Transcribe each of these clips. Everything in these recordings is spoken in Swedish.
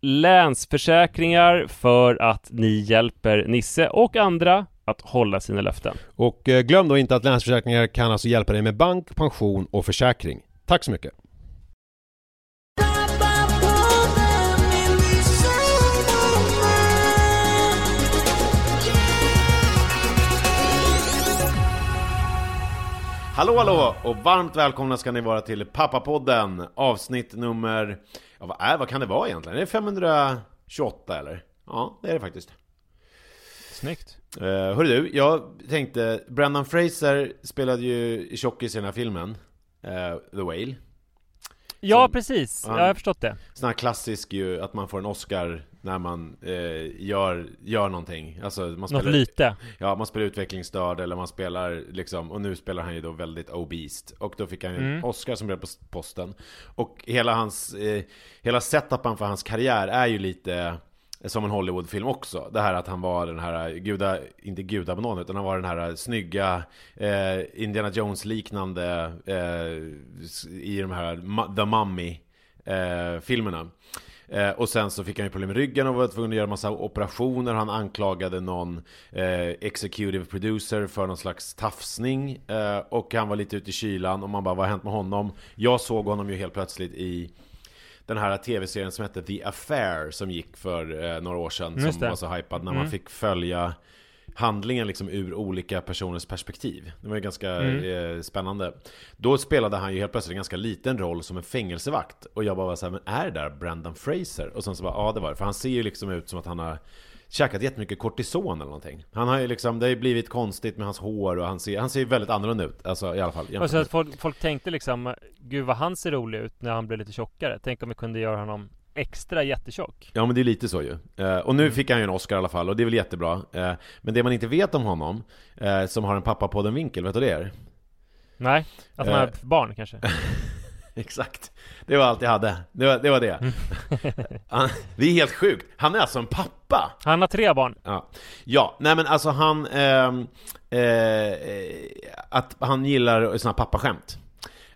Länsförsäkringar för att ni hjälper Nisse och andra att hålla sina löften. Och eh, glöm då inte att Länsförsäkringar kan alltså hjälpa dig med bank, pension och försäkring. Tack så mycket! Hallå hallå och varmt välkomna ska ni vara till Pappapodden avsnitt nummer... Ja vad är, vad kan det vara egentligen? Är det 528 eller? Ja, det är det faktiskt. Snyggt. Uh, hörru du, jag tänkte, Brendan Fraser spelade ju tjockis i den här filmen, eh, The Whale. Ja, Som- precis. han- Jag har förstått det. Sån här klassisk ju, att man får en Oscar när man eh, gör, gör någonting. Alltså man Något spelar, lite. ja, man spelar utvecklingsstörd eller man spelar liksom, och nu spelar han ju då väldigt obese. Och då fick han ju en Mm. Oscar som blev på posten. Och hela hans, eh, hela setupen för hans karriär är ju lite som en Hollywoodfilm också. Det här att han var den här guda, inte gudabanan utan han var den här snygga eh, Indiana Jones-liknande eh, i de här The Mummy eh, filmerna. Eh, och sen så fick han ju problem med ryggen och var tvungen att göra massa operationer. Han anklagade någon eh, executive producer för någon slags tafsning. Eh, och han var lite ute i kylan och man bara, vad har hänt med honom? Jag såg honom ju helt plötsligt i den här tv-serien som hette The Affair som gick för eh, några år sedan. Just som det. var så hypad när Mm. man fick följa handlingen liksom ur olika personers perspektiv. Det var ju ganska Mm. eh, spännande. Då spelade han ju helt plötsligt en ganska liten roll som en fängelsevakt. Och jag bara var så här, men är det där Brandon Fraser? Och sen så bara, ja det var det. För han ser ju liksom ut som att han har käkat jättemycket kortison eller någonting. Han har ju liksom, det har ju blivit konstigt med hans hår och han ser, han ser väldigt annorlunda ut. Alltså i alla fall. jämfört Och så med- att folk, folk tänkte liksom Gud vad han ser rolig ut när han blev lite tjockare Tänk om vi kunde göra honom extra jättetjock Ja men det är lite så ju. Eh, och nu fick han ju en Oscar i alla fall och det är väl jättebra. Eh, men det man inte vet om honom, eh, som har en pappa på den vinkel, vet du det är? Nej, att han har barn kanske Exakt. Det var allt jag hade. Det var det. Var det. Han, det är helt sjukt. Han är alltså en pappa. Han har tre barn Ja, ja nej men alltså han... ehm, eh, att han gillar här pappaskämt.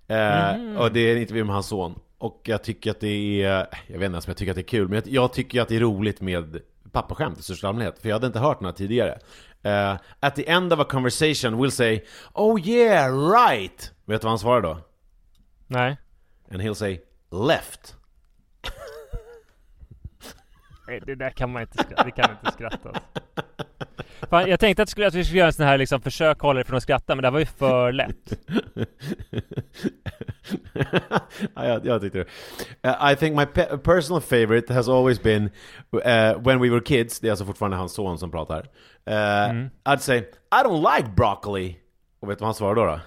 Eh, Mm. Och det är en intervju med hans son. Och jag tycker att det är... Jag vet inte ens om jag tycker att det är kul, men jag, jag tycker att det är roligt med pappaskämt i största allmänhet. För jag hade inte hört här tidigare. Eh, at the end of a conversation we'll say Oh yeah, right! Vet du vad han svarar då? Nej And he'll say left. Nej, det där kan man inte skratta, det kan inte skratta. Fan, jag tänkte att, att vi skulle göra en sån här liksom försök hålla dig från att skratta, men det här var ju för lätt. ja, jag, jag tyckte det. Uh, I think my pe personal favorite has always been uh, when we were kids, det är alltså fortfarande hans son som pratar. Uh, mm. I'd say, I don't like broccoli. Och vet du vad han svarar då? då?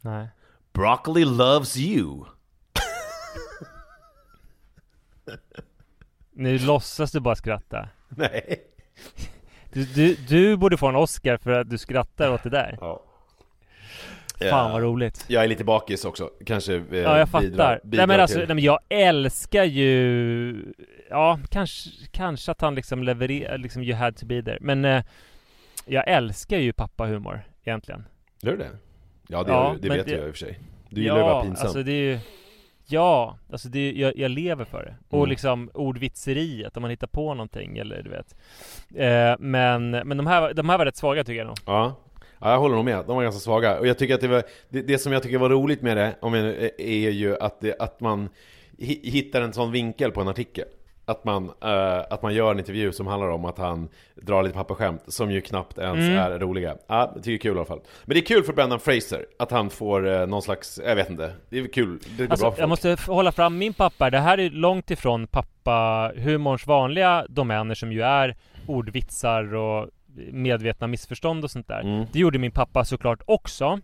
Nej. Broccoli loves you. Nu låtsas du bara skratta. Nej. Du, du, du borde få en Oscar för att du skrattar åt det där. Ja. Fan vad roligt. Jag är lite bakis också, kanske eh, Ja jag fattar. Bidrar, bidrar nej men alltså, nej, men jag älskar ju Ja, kanske, kanske att han liksom levererar, liksom you had to be there. Men eh, jag älskar ju pappahumor egentligen. Gör du det? Ja det, ja, det vet det, jag i och för sig. Du gillar ja, ju att vara pinsam. alltså det är ju Ja, alltså det, jag, jag lever för det. Och mm. liksom ordvitseriet, om man hittar på någonting eller du vet. Eh, men men de, här, de här var rätt svaga tycker jag nog. Ja. Ja, jag håller nog med. De var ganska svaga. Och jag tycker att det var, det, det som jag tycker var roligt med det, om jag, är ju att, det, att man hittar en sån vinkel på en artikel. Att man, uh, att man gör en intervju som handlar om att han drar lite pappaskämt som ju knappt ens mm. är roliga. Ja, det tycker jag är kul i alla fall. Men det är kul för Brendan Fraser att han får uh, någon slags, jag vet inte, det är kul. Det är alltså, bra för jag måste hålla fram min pappa, det här är långt ifrån pappa humorns vanliga domäner som ju är ordvitsar och medvetna missförstånd och sånt där. Mm. Det gjorde min pappa såklart också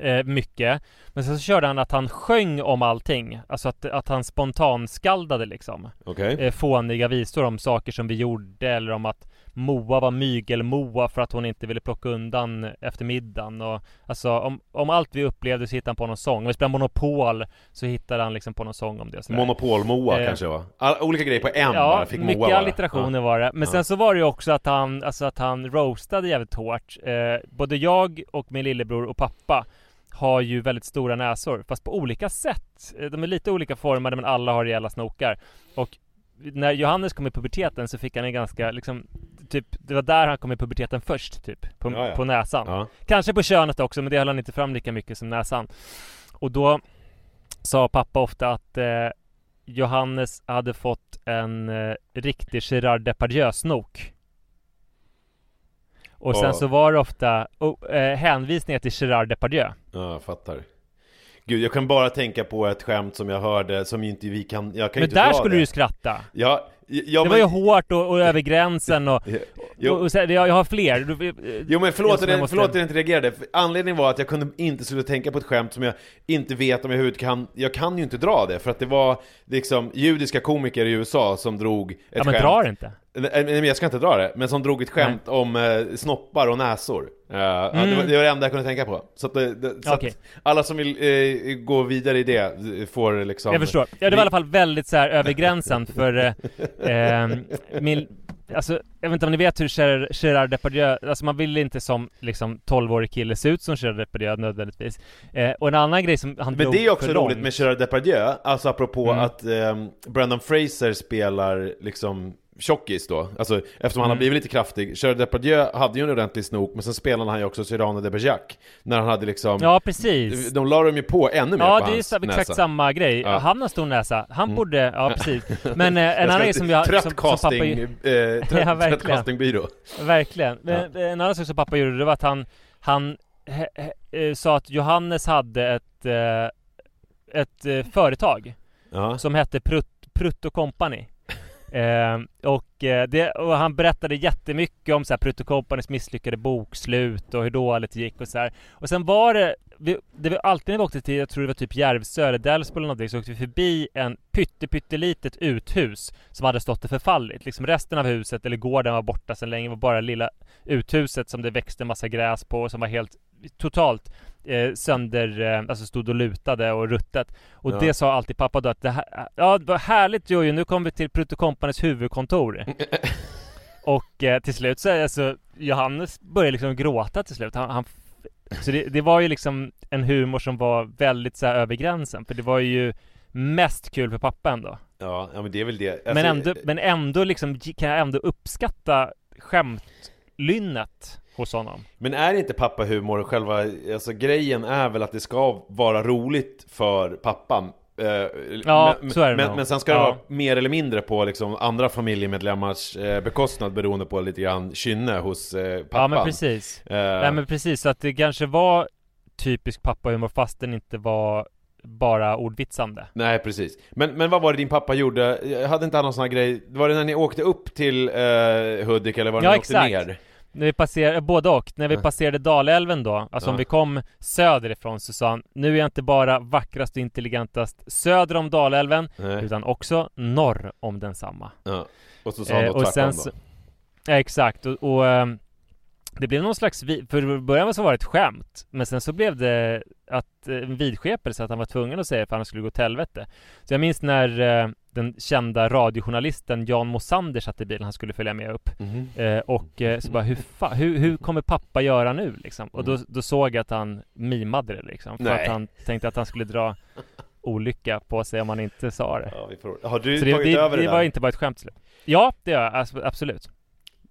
eh, mycket. Men sen så körde han att han sjöng om allting. Alltså att, att han spontanskaldade liksom. Okay. Eh, fåniga visor om saker som vi gjorde eller om att Moa var mygel-Moa för att hon inte ville plocka undan efter middagen och Alltså om, om allt vi upplevde så hittade han på någon sång. Om vi spelade Monopol så hittade han liksom på någon sång om det Monopol-Moa eh, kanske va? All, olika grejer på en ja, bara, fick Moa mycket allitterationer ja. var det. Men ja. sen så var det ju också att han, alltså att han roastade jävligt hårt. Eh, både jag och min lillebror och pappa har ju väldigt stora näsor, fast på olika sätt. Eh, de är lite olika formade men alla har rejäla snokar. Och när Johannes kom i puberteten så fick han en ganska liksom Typ, det var där han kom i puberteten först typ På, ja, ja. på näsan ja. Kanske på könet också men det höll han inte fram lika mycket som näsan Och då Sa pappa ofta att eh, Johannes hade fått en eh, riktig Gerard Depardieu-snok och sen så var det ofta oh, eh, hänvisningar till Gerard Depardieu Ja, jag fattar Gud, jag kan bara tänka på ett skämt som jag hörde som inte vi kan, jag kan Men inte där skulle det. du ju skratta! Ja, ja Det var ju hårt och, och över gränsen och, och, och, och jag, jag har fler du, Jo men förlåt, jag, måste... förlåt att jag inte reagerade, Anledningen var att jag kunde inte sluta tänka på ett skämt som jag inte vet om jag huvud kan Jag kan ju inte dra det, för att det var liksom judiska komiker i USA som drog ett Ja men skämt. dra det inte! Nej, jag ska inte dra det, men som drog ett skämt Nej. om eh, snoppar och näsor. Uh, mm. det, var, det, var, det enda jag kunde tänka på. Så, att, det, så okay. att alla som vill eh, gå vidare i det får liksom... Jag förstår. Ja, det var i alla fall väldigt så här över gränsen för eh, min... Alltså, jag vet inte om ni vet hur Gerard Depardieu, alltså man vill inte som liksom 12-årig kille se ut som Gerard Depardieu nödvändigtvis. Eh, och en annan grej som han Men det är också roligt långt. med Gerard Depardieu, alltså apropå mm. att eh, Brandon Fraser spelar liksom tjockis då, alltså eftersom han har mm. blivit lite kraftig. Gerard Depardieu hade ju en ordentlig snok, men sen spelade han ju också Cyrano de Bergerac. När han hade liksom... Ja, precis. De la dem ju på ännu mer ja, på hans det är exakt samma grej. Ja. Han har stor näsa. Han mm. borde, ja precis. Men eh, en annan grej som jag... Trött som, casting, pappa, eh, trött, ja, trött castingbyrå. Verkligen. Men, ja. En annan sak som pappa gjorde, det var att han, han he, he, eh, sa att Johannes hade ett, eh, ett eh, företag. Ja. Som hette Prutt, Prutt Company. Eh, och, eh, det, och, han berättade jättemycket om så här Protokopanis misslyckade bokslut och hur dåligt det gick och så här. Och sen var det, vi, det var alltid när vi åkte till, jag tror det var typ Järvsö eller Delsbo eller någonting, så åkte vi förbi en pytte, pyttelitet uthus som hade stått och förfallit. Liksom resten av huset, eller gården var borta sedan länge, det var bara lilla uthuset som det växte massa gräs på och som var helt totalt eh, sönder, eh, alltså stod och lutade och ruttet. Och ja. det sa alltid pappa då att det här, ja det var härligt Jojo, nu kommer vi till Protokompanes huvudkontor. och eh, till slut så, alltså Johannes började liksom gråta till slut. Han, han så det, det, var ju liksom en humor som var väldigt så här, över gränsen, för det var ju mest kul för pappa ändå. Ja, ja men det är väl det. Alltså, men ändå, men ändå liksom kan jag ändå uppskatta skämtlynnet hos honom. Men är inte pappahumor själva, alltså grejen är väl att det ska vara roligt för pappan Eh, Ja, men, så är det men, nog. men sen ska det Ja. vara mer eller mindre på liksom andra familjemedlemmars eh, bekostnad beroende på lite grann kynne hos eh, pappan. Ja men precis. Eh, Nej men precis, så att det kanske var typisk pappahumor fast den inte var bara ordvitsande. Nej precis. Men, men vad var det din pappa gjorde? Jag Hade inte han någon sån här grej? Var det när ni åkte upp till eh, Hudik eller var det Ja, när ni åkte exakt. ner? När vi passerade, både och. När vi passerade Dalälven då, alltså om Ja. vi kom söderifrån så sa han Nu är jag inte bara vackrast och intelligentast söder om Dalälven Nej. utan också norr om densamma. Ja. Och så sa han Eh, och sen så, ja, exakt, och, och ehm, det blev någon slags, för i början så var det ett skämt Men sen så blev det att eh, en vidskepelse att han var tvungen att säga för annars skulle det gå till helvete Så jag minns när eh, den kända radiojournalisten Jan Mosander satt i bilen, han skulle följa med upp Mhm. eh, Och eh, så bara, hur, fa- hur, hur kommer pappa göra nu liksom? Och då, då såg jag att han mimade det liksom För Mm. Nej. att han tänkte att han skulle dra olycka på sig om han inte sa det Ja, vi får... Har du Så det, tagit det, över det, det där? var inte bara ett skämt Ja, det gör jag abs- absolut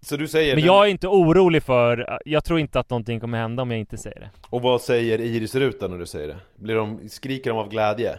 Så du säger Men jag är inte orolig för, jag tror inte att någonting kommer hända om jag inte säger det Och vad säger Iris-rutan när du säger det? Blir de, skriker de av glädje?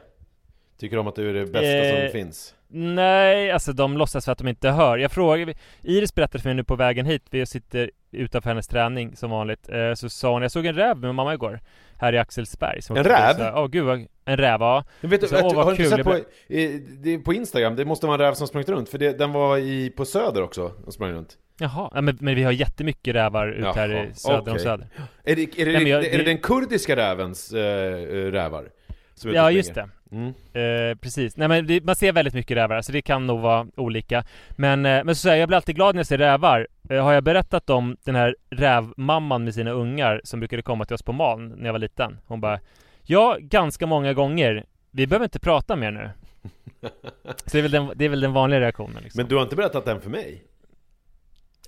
Tycker de att du är det bästa Eh, som finns? Nej, alltså de låtsas för att de inte hör Jag frågar, Iris berättade för mig nu på vägen hit Vi sitter utanför hennes träning som vanligt eh, Så sa hon, jag såg en räv med mamma igår Här i Axelsberg som En räv? här, Åh gud vad, en räv ja Men vet du, Så, åh, du vad har du kul, sett på, eh, det på Instagram, det måste vara en räv som sprungit runt För det, den var i, på Söder också, och sprang runt Jaha, ja, men, men vi har jättemycket rävar ut här Jaha, i söder om okej. söder Är det, är det, Nej, jag- är det den kurdiska rävens eh, rävar? Som är ute Ja och just det Mm. Eh, precis, nej men det, man ser väldigt mycket rävar, så det kan nog vara olika Men, eh, men så säger jag, blir alltid glad när jag ser rävar eh, Har jag berättat om den här rävmamman med sina ungar som brukade komma till oss på Malm när jag var liten? Hon bara Ja, ganska många gånger Vi behöver inte prata mer nu Så det är väl den, det är väl den vanliga reaktionen liksom. Men du har inte berättat den för mig?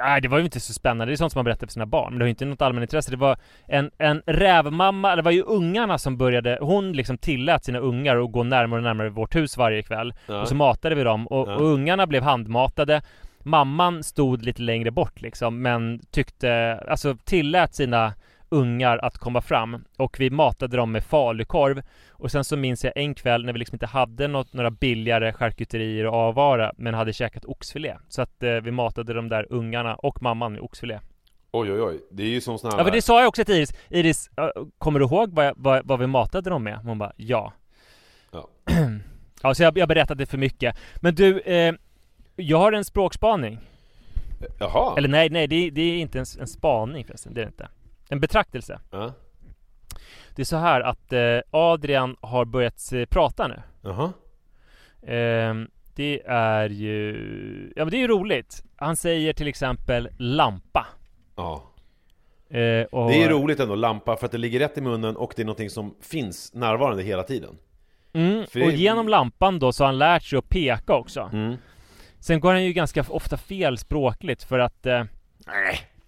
Nej det var ju inte så spännande, det är sånt som man berättar för sina barn Men det var ju inte något allmänintresse, det var en, en rävmamma, det var ju ungarna som började Hon liksom tillät sina ungar att gå närmare och närmare vårt hus varje kväll Ja. Och så matade vi dem och, Ja. och ungarna blev handmatade Mamman stod lite längre bort liksom men tyckte, alltså tillät sina ungar att komma fram. Och vi matade dem med falukorv. Och sen så minns jag en kväll när vi liksom inte hade något, några billigare charkuterier att avvara men hade käkat oxfilé. Så att eh, vi matade de där ungarna och mamman med oxfilé. Oj oj oj, det är ju som sån här Ja men det sa jag också till Iris. Iris, kommer du ihåg vad, jag, vad, vad vi matade dem med? Hon bara ja. Ja. Ja så jag, jag berättade för mycket. Men du, eh, jag har en språkspaning. Jaha! Eller nej, nej det, är- det är inte en, en spaning förresten, det är det inte En betraktelse Ja. Det är så här att eh, Adrian har börjat eh, prata nu Jaha. Ehm, Det är ju, ja men det är ju roligt Han säger till exempel lampa Ja. Eh, och, Det är roligt ändå, lampa, för att det ligger rätt i munnen och det är någonting som finns närvarande hela tiden. mm, för det- och genom lampan då så har han lärt sig att peka också Mm. Sen går han ju ganska ofta fel språkligt för att eh.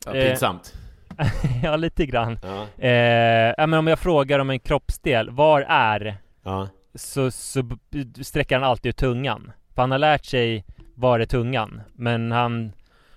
Ja, pinsamt. Ja, lite grann Ja. eh, men om jag frågar om en kroppsdel, var är? Ja. Så, så sträcker han alltid ut tungan För han har lärt sig var är tungan Men han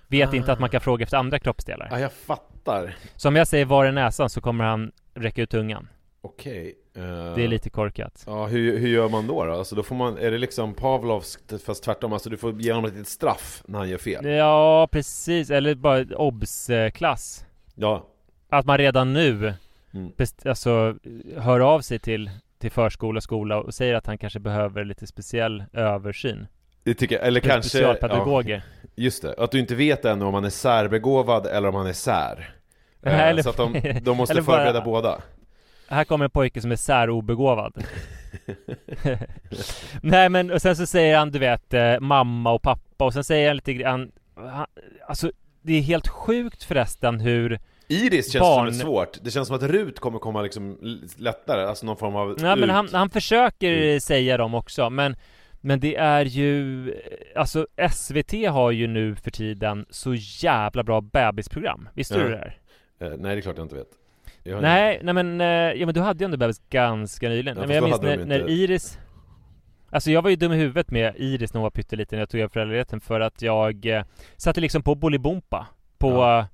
vet inte att man kan fråga efter andra kroppsdelar ja, jag fattar. Så om jag säger var är näsan så kommer han räcka ut tungan Okej. eh, Det är lite korkat Ja, hur, hur gör man då, då? Alltså då får man, är det liksom Pavlovskt fast tvärtom? Alltså du får ge honom ett litet straff när han gör fel? Ja, precis, eller bara obs-klass Ja. Att man redan nu Mm. alltså, hör av sig till, till förskola och skola och säger att han kanske behöver lite speciell översyn Det tycker jag, eller kanske... Specialpedagoger Ja, just det, att du inte vet ännu om han är särbegåvad eller om han är sär. Eh, eller- Så att de, de måste bara- förbereda båda. Här kommer en pojke som är särobegåvad Nej men och sen så säger han du vet eh, mamma och pappa och sen säger han lite grann han, Alltså det är helt sjukt förresten hur Iris känns Barn- som ett svårt. Det känns som att Rut kommer komma liksom lättare, alltså någon form av Ja men han, han försöker Mm. säga dem också men Men det är ju Alltså SVT har ju nu för tiden så jävla bra bebisprogram Visste Ja. du det här? Eh, nej, det är klart jag inte vet. Jag Nej, nej men, eh, ja men du hade ju ändå bebis ganska nyligen. Ja, Nej, men jag minns när, när inte- Iris Alltså jag var ju dum i huvudet med Iris när hon var pytteliten när jag tog över föräldraledigheten för att jag eh, satte liksom på Bolibompa på Ja.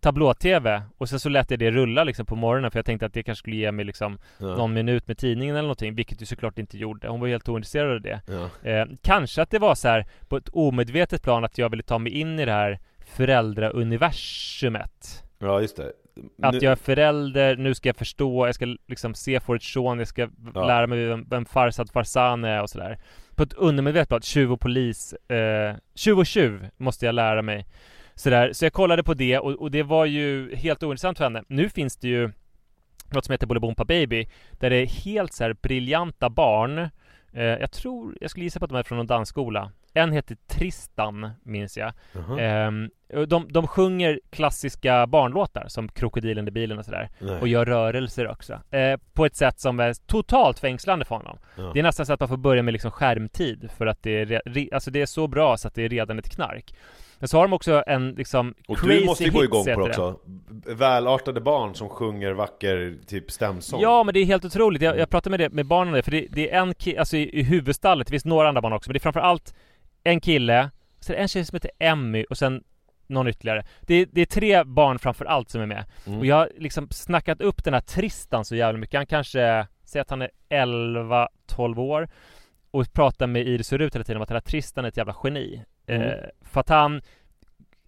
tablå-tv och sen så lät jag det rulla liksom på morgonen för jag tänkte att det kanske skulle ge mig liksom Ja. någon minut med tidningen eller någonting, vilket ju såklart inte gjorde. Hon var helt ointresserad av det. Ja. Eh, kanske att det var så här på ett omedvetet plan att jag ville ta mig in i det här föräldrauniversumet. ja, just det. Att Nu- jag är förälder, nu ska jag förstå, jag ska liksom se Forrest Shawn, jag ska Ja. lära mig vem, vem Farsad Farzan är och sådär. På ett undermedvetet plan, tjuv och polis, eh, tjuv och tjuv måste jag lära mig. Sådär, så jag kollade på det och, och det var ju helt ointressant för henne. Nu finns det ju något som heter Bolibompa Baby, där det är helt så briljanta barn. Eh, jag tror, jag skulle gissa på att de är från någon dansskola. En heter Tristan, minns jag. Och de, de sjunger klassiska barnlåtar som Krokodilen i bilen och sådär. Nej. Och gör rörelser också. Eh, på ett sätt som är totalt fängslande för honom. Ja. Det är nästan så att man får börja med liksom skärmtid för att det är, re, alltså det är så bra så att det är redan ett knark. Men så har de också en liksom Och crazy du måste ju gå igång på det också. Välartade barn som sjunger vacker typ stämsång. Ja men det är helt otroligt. Jag, jag pratade med, det, med barnen det, för det, det är en kille, alltså i, i huvudstallet, det finns några andra barn också, men det är framförallt en kille, det en tjej som heter Emmy och sen någon ytterligare. Det är, det är tre barn framförallt som är med. Mm. Och jag har liksom snackat upp den här Tristan så jävla mycket. Han kanske, säg att han är 11-12 år och pratar med Iris och Rut hela tiden om att den här Tristan är ett jävla geni. Mm. Eh, för att han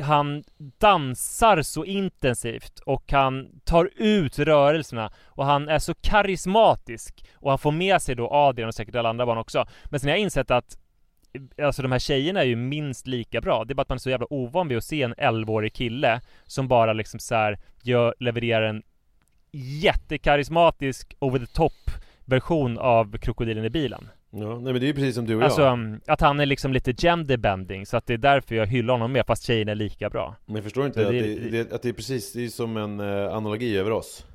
han dansar så intensivt och han tar ut rörelserna och han är så karismatisk och han får med sig då Adrian och säkert alla andra barn också. Men sen har jag insett att eh, Alltså de här tjejerna är ju minst lika bra. Det är bara att man är så jävla ovan vid att se en 11-årig kille som bara liksom så här gör, levererar en jättekarismatisk over the top version av Krokodilen i bilen. Ja, nej men det är ju precis som du och Alltså jag. um, att han är liksom lite genderbending så att det är därför jag hyllar honom mer fast tjejerna är lika bra. Men jag förstår inte Det- att, det- det, det, att det är precis, det är som en eh, analogi över oss.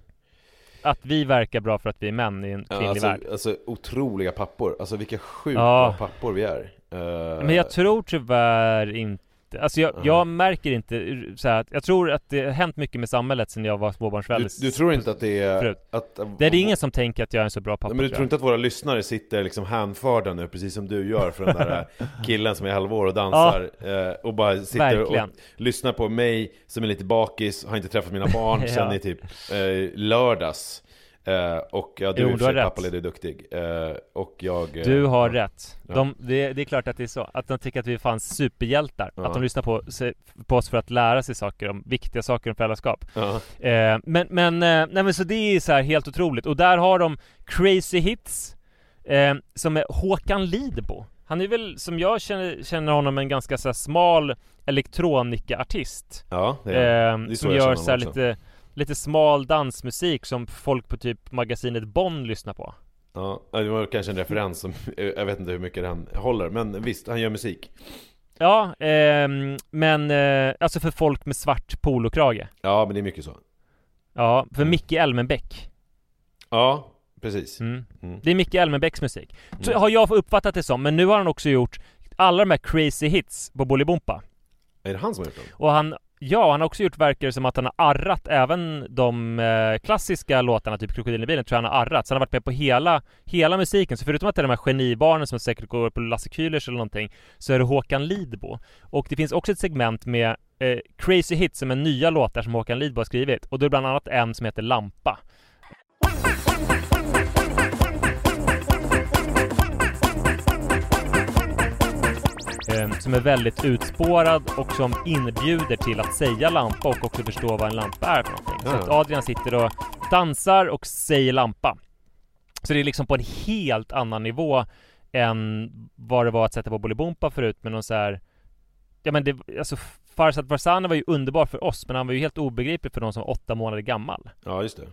Att vi verkar bra för att vi är män i en Ja, kvinnlig alltså, värld. alltså otroliga pappor, alltså vilka sjukt Ja. pappor vi är. Eh, Men jag tror tyvärr inte Alltså jag, Ja. jag märker inte så här, Jag tror att det har hänt mycket med samhället sen jag var du, småbarnsförälder du tror inte att det är... Förut. Att, Det är ingen som tänker att jag är en så bra pappa men du tror inte att våra lyssnare sitter liksom hänförda nu, precis som du gör för den där killen som är 11 år och dansar eh, och bara sitter Verkligen. och lyssnar på mig som är lite bakis, har inte träffat mina barn Ja. sen i typ eh, lördags eh, Och ja, du Jo, du har rätt. pappaledig och duktig eh, Och jag... eh, Du har ja. rätt. De, det, det är klart att det är så. Att de tycker att vi är fan superhjältar. Ja. Att de lyssnar på, på oss för att lära sig saker om viktiga saker om föräldraskap. Ja. Eh, men, men, eh, nej men så det är så här helt otroligt. Och där har de Crazy Hits, eh, som är Håkan Lidbo. Han är väl, som jag känner, känner honom, en ganska så här smal elektronika-artist. Ja, det är, Eh, det är så som jag gör så lite, lite smal dansmusik som folk på typ magasinet Bonn lyssnar på. Ja, det var kanske en referens som, jag vet inte hur mycket den håller, men visst, han gör musik Ja, ehm, men eh, alltså för folk med svart polokrage. Ja, men det är mycket så Ja, för Mm. Micke Elmenbäck. Ja, precis Mm. Mm. Det är Micke Elmenbäcks musik. Mm. har jag uppfattat det som, men nu har han också gjort alla de här crazy hits på Bolibompa. Är det han som har gjort dem? Och han, ja, han har också gjort verkar det som att han har arrat även de eh, klassiska låtarna, typ Krokodilen i bilen, tror jag han har arrat. Så han har varit med på hela, hela musiken. Så förutom att det är de här genibarnen som säkert går på Lasse Kühlers eller någonting, så är det Håkan Lidbo. Och det finns också ett segment med eh, Crazy Hits som är nya låtar som Håkan Lidbo har skrivit. Och då är det bland annat en som heter Lampa. Eh, som är väldigt utspårad och som inbjuder till att säga lampa och också förstå vad en lampa är för någonting. Så Ja. att Adrian sitter och dansar och säger lampa. Så det är liksom på en helt annan nivå än vad det var att sätta på Bolibompa förut med någon så här Ja men det, alltså Farzad Farzana var ju underbar för oss men han var ju helt obegriplig för någon som var åtta månader gammal. Ja, just det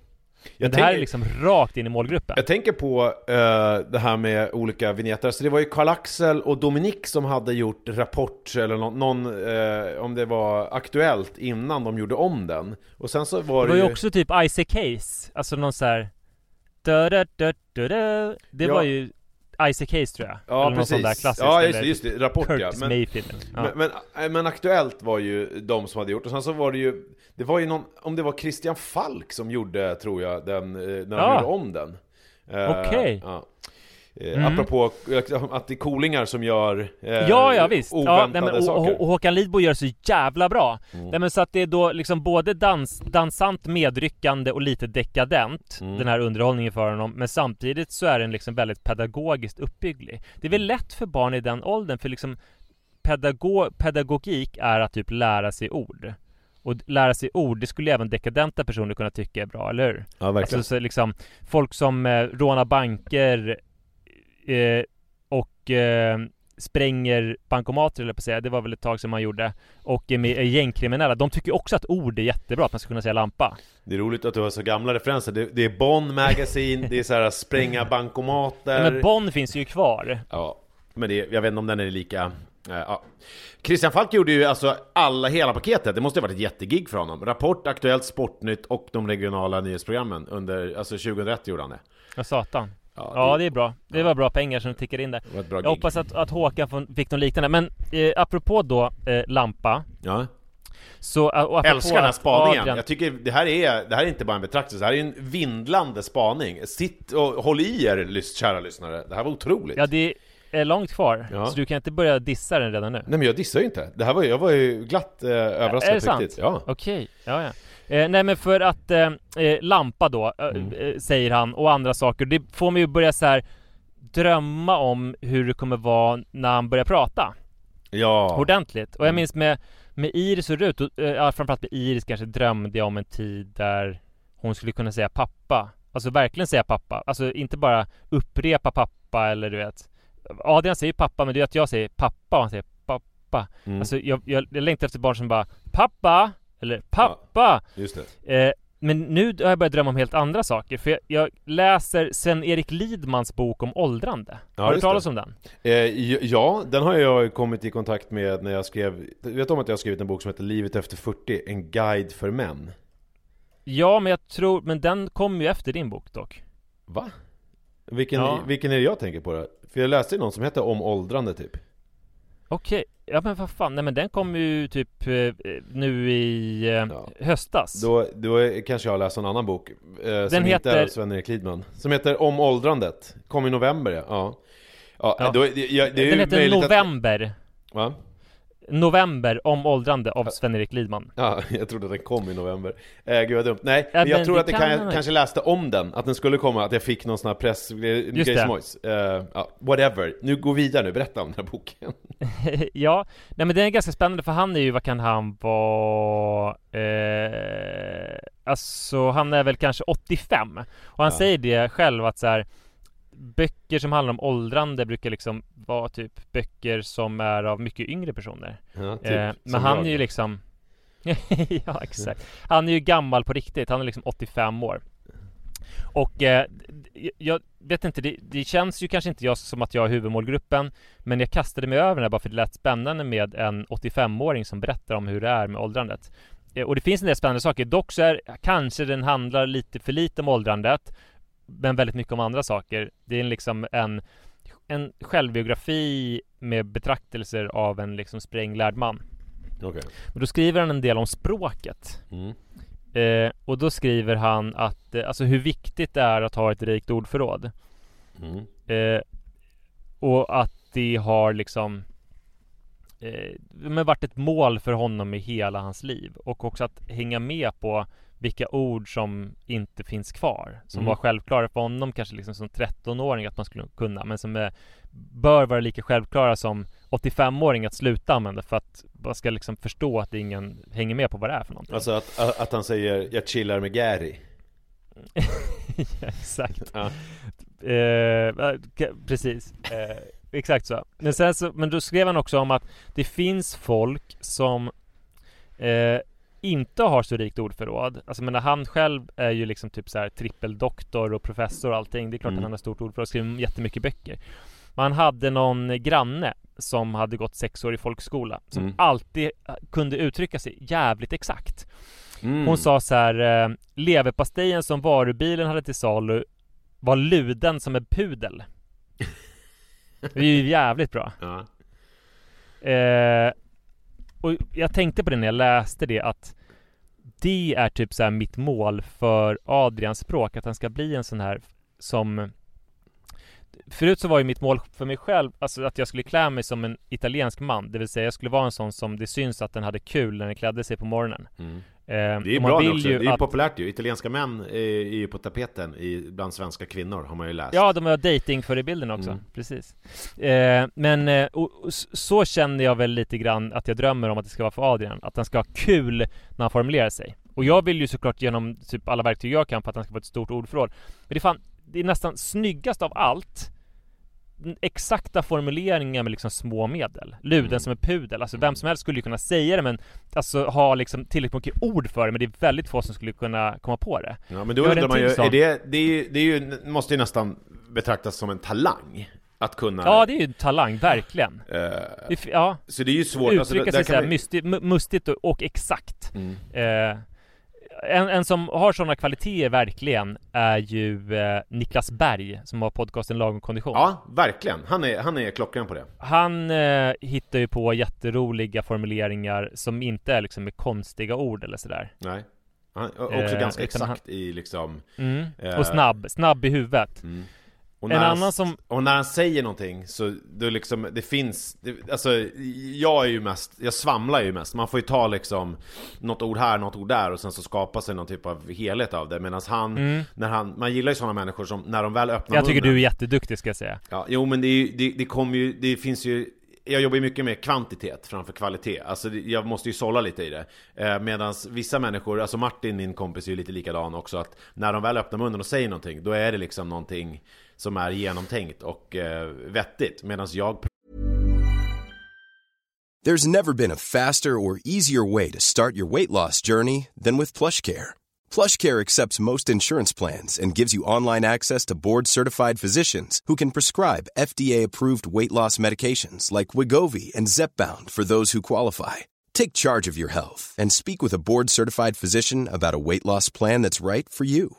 jag det här är liksom rakt in i målgruppen. Jag tänker på eh, det här med olika vignetter, så det var ju Karl-Axel och Dominik som hade gjort Rapport eller någon, någon eh, om det var aktuellt innan de gjorde om den Och sen så var Det det, var ju också typ Isaac Case, alltså någon så här da, da, da. Det Ja. var ju Isaac Case tror jag. Ja Eller någon sån precis, där klassisk. ja just just det, Rapport ja men. Ja. men, men, eh, men Aktuellt var ju de som hade gjort, och sen så var det ju Det var ju någon, om det var Christian Falk som gjorde, tror jag, den, eh, när de Ja. gjorde om den Eh, Okej. ja. Eh, Mm. Apropå att det är coolingar som gör eh, Ja, ja visst. Ja, oväntade nej, men, och, saker. och, och Håkan Lidbo gör så jävla bra. Mm. Nej, men så att det är då liksom både dans, dansant, medryckande och lite dekadent, Mm. den här underhållningen för honom. Men samtidigt så är den liksom väldigt pedagogiskt uppbygglig. Det är väl lätt för barn i den åldern, för liksom pedago pedagogik är att typ lära sig ord. Och lära sig ord, det skulle även dekadenta personer kunna tycka är bra, eller hur? Ja, verkligen. Alltså så liksom, folk som eh, rånar banker eh, och eh, spränger bankomater eller på att säga, det var väl ett tag som man gjorde och är med är gängkriminella, de tycker också att ord är jättebra, att man ska kunna säga lampa. Det är roligt att du har så gamla referenser. Det, det är Bonn Magazine, det är så här spränga bankomater. Men Bonn finns ju kvar. Ja, men det, jag vet inte om den är lika... eh, ja. Christian Falk gjorde ju alltså alla, hela paketet. Det måste ha varit ett jättegig för honom. Rapport, Aktuellt, Sportnytt och de regionala nyhetsprogrammen under, alltså 2001 gjorde han det. Ja, satan. Ja, Ja, det är bra. Det var bra pengar som tickade in där. det var ett bra Jag gig. hoppas att, att Håkan fick något liknande. Men eh, apropå då eh, lampa, Ja. så... Och apropå Älskar den här spaningen. Adrian- Jag tycker det här är, det här är inte bara en betraktelse, det här är en vindlande spaning. Sitt och håll i er, kära lyssnare. Det här var otroligt. Ja, det är långt kvar. Ja. Så du kan inte börja dissa den redan nu. Nej men jag dissar ju inte. Det här var, jag var ju glatt eh, överraskad Är det sant? riktigt. Ja. Okej, ja ja. Eh, nej men för att eh, eh, lampa då, eh, Mm. eh, säger han, och andra saker. Det får mig ju börja så här drömma om hur det kommer vara när han börjar prata. Ja. Ordentligt. Och jag Mm. minns med, med Iris och Rut, och, eh, framförallt med Iris kanske drömde jag om en tid där hon skulle kunna säga pappa. Alltså verkligen säga pappa. Alltså inte bara upprepa pappa eller du vet. Adrian säger pappa, men det är att jag säger pappa och han säger pappa. Mm. Alltså jag, jag, jag längtar efter barn som bara Pappa! Eller pappa! Just det. Eh, men nu har jag börjat drömma om helt andra saker. För jag, jag läser Sven-Erik Lidmans bok om åldrande. Ja, har du talat om den? Eh, ja, den har jag kommit i kontakt med när jag skrev Du vet om att jag har skrivit en bok som heter Livet efter 40, en guide för män? Ja, men jag tror, men den kom ju efter din bok dock. Va? Vilken, Ja. vilken är det jag tänker på då? För jag läste någon som heter Om åldrande typ Okej, ja men vad fan, nej men den kom ju typ eh, nu i eh, Ja. höstas. Då, då kanske jag läser en annan bok eh, Som inte heter- är av Sven-Erik Lidman Som heter Om åldrandet Kom i november ja, ja. Ja, Ja. Då, det, ja, det är den heter November. Att, va? November om åldrande av Sven-Erik Lidman. Ja, jag trodde den kom i november. Eh, gud vad dumt. Nej, Ja, jag tror att det kan kan, jag kanske läste om den, att den skulle komma, att jag fick någon sån här press, Just det. Eh, ja, whatever. Nu gå vidare nu, berätta om den här boken. ja, nej men den är ganska spännande för han är ju, vad kan han vara? Eh, alltså han är väl kanske 85 Och han Ja. säger det själv att så här Böcker som handlar om åldrande brukar liksom vara typ böcker som är av mycket yngre personer. Ja, typ, eh, Men han jag. är ju liksom Ja exakt. Han är ju gammal på riktigt, han är liksom 85 år. Och eh, jag vet inte, det, det känns ju kanske inte jag som att jag är huvudmålgruppen Men jag kastade mig över den här bara för det lät spännande med en 85-åring som berättar om hur det är med åldrandet. Eh, Och det finns en del spännande saker, dock så är kanske den handlar lite för lite om åldrandet Men väldigt mycket om andra saker Det är liksom en en självbiografi med betraktelser av en liksom spränglärd man Okej. och då skriver han en del om språket. Mm. Eh, och då skriver han att, eh, alltså hur viktigt det är att ha ett rikt ordförråd. Mm. Eh, och att det har liksom eh, men varit ett mål för honom i hela hans liv. Och också att hänga med på vilka ord som inte finns kvar. Som Mm. var självklara för honom kanske liksom som 13-åring att man skulle kunna. Men som eh, bör vara lika självklara som 85-åring att sluta använda för att man ska liksom förstå att ingen hänger med på vad det är för någonting. Alltså att, att han säger 'Jag chillar med Gary' ja, exakt. ja. Eh, precis. Eh, exakt så. Men, sen så. men då skrev han också om att det finns folk som eh, inte har så rikt ordförråd. Alltså men han själv är ju liksom typ så här trippeldoktor och professor och allting. Det är klart Mm. att han har stort ordförråd och skriver jättemycket böcker. Men han hade någon granne som hade gått sex år i folkskola. Som Mm. alltid eh, kunde uttrycka sig jävligt exakt. Mm. Hon sa så här, eh, leverpastejen som varubilen hade till salu var luden som en pudel. Det är ju jävligt bra. Ja. Eh, och jag tänkte på det när jag läste det att det är typ så här mitt mål för Adrians språk, att han ska bli en sån här som Förut så var ju mitt mål för mig själv, alltså att jag skulle klä mig som en italiensk man Det vill säga jag skulle vara en sån som det syns att den hade kul när den klädde sig på morgonen Mm eh, Det är ju bra vill också, ju det är att- populärt ju. Italienska män är är ju på tapeten i, bland svenska kvinnor, har man ju läst. Ja, de har datingförebilden också, Mm. precis eh, Men, eh, och, och s- så känner jag väl lite grann att jag drömmer om att det ska vara för Adrian Att han ska ha kul när han formulerar sig Och jag vill ju såklart genom typ alla verktyg jag kan för att han ska få ett stort ordförråd Men det är fan, det är nästan snyggast av allt exakta formuleringen med liksom små medel Luden Mm. som en pudel, alltså vem som helst skulle ju kunna säga det men Alltså ha liksom tillräckligt mycket ord för det men det är väldigt få som skulle kunna komma på det Ja, men då undrar man ju, är det, det, är ju, det är ju, måste ju nästan betraktas som en talang. Att kunna... Ja det är ju talang, verkligen Det f- Ja, så det är ju svårt. uttrycka alltså, sig kan såhär man- mysti, mu- mustigt och, och exakt Mm. eh, en, en som har sådana kvaliteter verkligen är ju eh, Niklas Berg som har podcasten Lagom kondition Ja, verkligen. Han är, han är klockren på det. Han eh, hittar ju på jätteroliga formuleringar som inte är liksom med konstiga ord eller sådär Nej. Han också Eh, ganska utan han- exakt i liksom... mm. Eh. Och snabb, snabb i huvudet Mm. Och En när annan han, som- Och när han säger någonting så då liksom, det finns, det, alltså jag är ju mest, jag svamlar ju mest. Man får ju ta liksom något ord här, något ord där och sen så skapar sig någon typ av helhet av det. Medan han, Mm. när han, man gillar ju sådana människor som när de väl öppnar Jag tycker munnen, du är jätteduktig ska jag säga Ja, jo men det, är ju, det, det kommer ju, det finns ju jag jobbar ju mycket med kvantitet framför kvalitet, alltså jag måste ju sålla lite i det eh, Medan vissa människor, alltså Martin min kompis är ju lite likadan också att När de väl öppnar munnen och säger någonting, då är det liksom någonting som är genomtänkt och eh, vettigt Medan jag There's never been a faster or easier way to start your weight loss journey than with PlushCare. PlushCare accepts most insurance plans and gives you online access to board-certified physicians who can prescribe FDA-approved weight loss medications like Wigovi and Zepbound for those who qualify. Take charge of your health and speak with a board-certified physician about a weight loss plan that's right for you.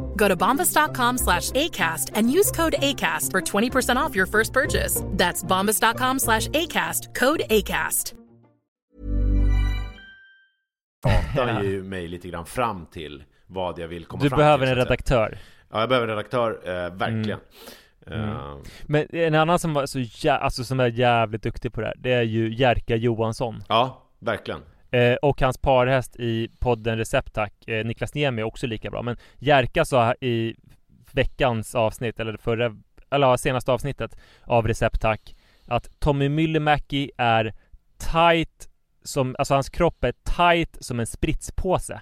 Go to bombas.com slash ACAST and use code ACAST for 20% off your first purchase. That's bombas.com slash ACAST, code ACAST. pratar ju mig lite grann fram till vad jag vill komma Du fram behöver till en så att säga. redaktör Ja, jag behöver en redaktör, eh, verkligen Mm. Eh, Men en annan som var så jä- alltså som är jävligt duktig på det här Det är ju Jerka Johansson Ja, verkligen eh, Och hans parhäst i podden Receptack eh, Niklas Niemi är också lika bra Men Jerka sa i veckans avsnitt Eller förra Eller senaste avsnittet Av Receptack Att Tommy Myllymäki är tight som, alltså hans kropp är tight som en spritspåse.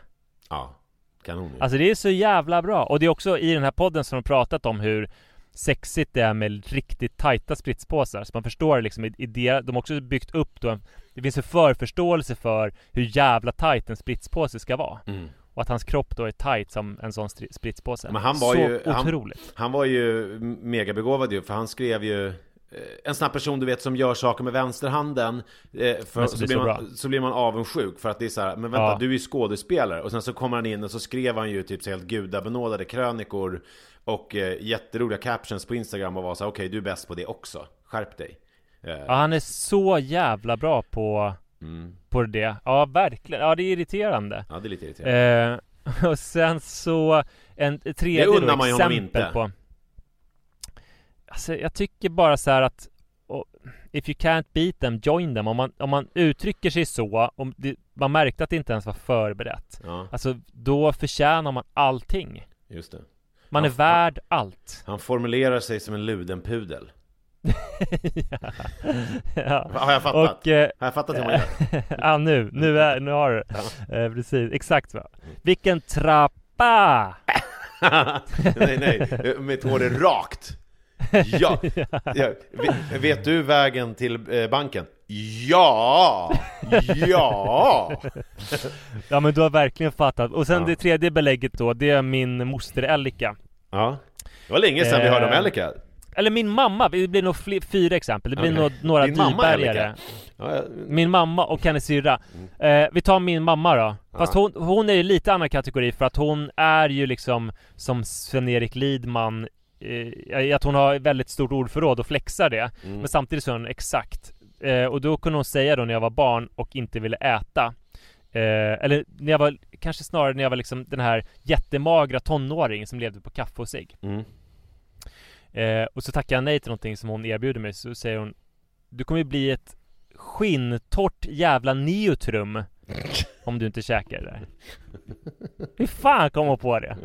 Ja, kanon. Alltså det är så jävla bra. Och det är också i den här podden som de pratat om hur sexigt det är med riktigt tajta spritspåsar Så man förstår liksom i, i de har också byggt upp då en, Det finns en förförståelse för hur jävla tajt en spritspåse ska vara. Mm. Och att hans kropp då är tajt som en sån spritspåse. Men han var Så ju- han- otroligt. Han var ju megabegåvad ju, för han skrev ju eh, en här person du vet som gör saker med vänsterhanden eh, för, Men så, blir så man, så blir man avundsjuk för att det är så här, men vänta Ja. du är ju skådespelare. Och sen så kommer han in och så skrev han ju typ så helt gudabenådade krönikor och eh, jätteroliga captions på Instagram och var så här, okej du är bäst på det också, skärp dig. Eh, Ja han är så jävla bra på, mm. på det. Ja verkligen, ja det är irriterande. Ja det är lite irriterande. Eh, och sen så en tredje Det då, man ju exempel inte. på. Alltså jag tycker bara så här att och, If you can't beat them, join them. Om man, om man uttrycker sig så om det, Man märkte att det inte ens var förberett. Ja, Alltså då förtjänar man allting. Just det Man Ja, är värd allt Han formulerar sig som en luden pudel ja. Har jag fattat? Och eh, Har jag fattat hur man gör? ja nu, nu, är, nu har du eh, Precis, exakt så Vilken trappa! nej, nej, mitt hår är rakt Ja, ja. Vet, vet du vägen till eh, banken? Ja! Ja! Ja men du har verkligen fattat. Och sen Ja. det tredje belägget då, det är min moster Elika. Ja Det var länge sedan vi hörde om Eh. Elika Eller min mamma, det blir nog fler, fyra exempel. Det blir Okej. nog några Din mamma. Ja. Min mamma och hennes syrra. Eh, vi tar min mamma då. Fast hon, hon är ju lite annan kategori för att hon är ju liksom som Sven-Erik Lidman eh, att hon har väldigt stort ordförråd och flexar det. Mm. Men samtidigt så är hon exakt. Eh, och då kunde hon säga då när jag var barn och inte ville äta. Eh, eller när jag var, kanske snarare när jag var liksom den här jättemagra tonåringen som levde på kaffe och cigg. Mm. Eh, och så tackar jag nej till någonting som hon erbjuder mig så säger hon Du kommer ju bli ett skinntorrt jävla neutrum Om du inte käkar det. Där Hur fan kom hon på det?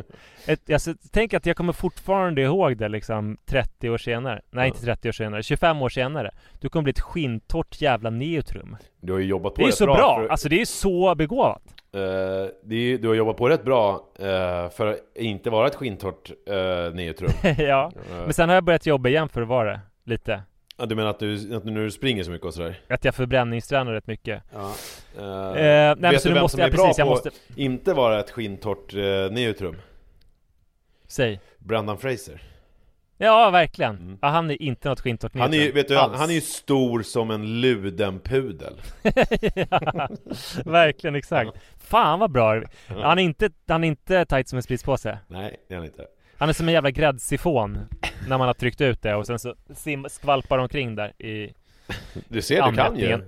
Ett, alltså, tänk att jag kommer fortfarande ihåg det liksom 30 år senare. Nej inte 30 år senare, 25 år senare. Du kommer bli ett skinntorrt jävla neutrum. Du har ju jobbat på Det är rätt så bra! för- Alltså det är så begåvat. Eh, det är, du har jobbat på rätt bra eh, för att inte vara ett skintort uh, neutrum. Ja, Eh, men sen har jag börjat jobba igen för att vara det Lite ja, du menar att du, att nu springer så mycket och sådär? Att jag förbränningstränar rätt mycket Ja. Eh, Eh, nej, men vet så du vem måste som jag är bra precis, på måste inte vara ett skintort uh, neutrum? Säg Brendan Fraser. Ja, verkligen. Mm. Ja, han är inte något skintort Han är ju, vet du, alls. han är ju stor som en ludenpudel. ja, verkligen, exakt. Fan vad bra. Han är inte, han är inte tight som en spritspåse. Nej, det är han inte. Han är som en jävla gräddsifon när man har tryckt ut det och sen så sim, skvalpar omkring där i Du ser, du kan ju.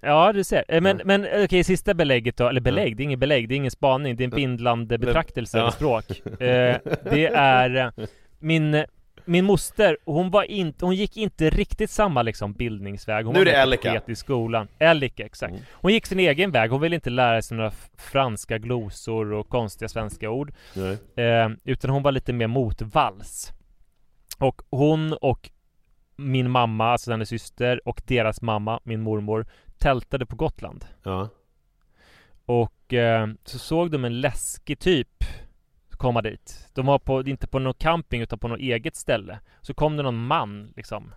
Ja, du ser. Eh, Men, Ja. men okej, sista belägget då, eller belägg, det är inget belägg, det är ingen spaning, det är en bindlande betraktelse eller språk. Eh, det är eh, min, min moster, hon var inte, hon gick inte riktigt samma liksom bildningsväg. Hon Nu är det Elika. i skolan. Elika, exakt. Mm. Hon gick sin egen väg, hon ville inte lära sig några franska glosor och konstiga svenska ord. Eh, utan hon var lite mer motvalls. Och hon och min mamma, alltså hennes syster, och deras mamma, min mormor, tältade på Gotland. Ja. Och eh, så såg de en läskig typ komma dit. De var på, inte på någon camping utan på något eget ställe. Så kom det någon man liksom,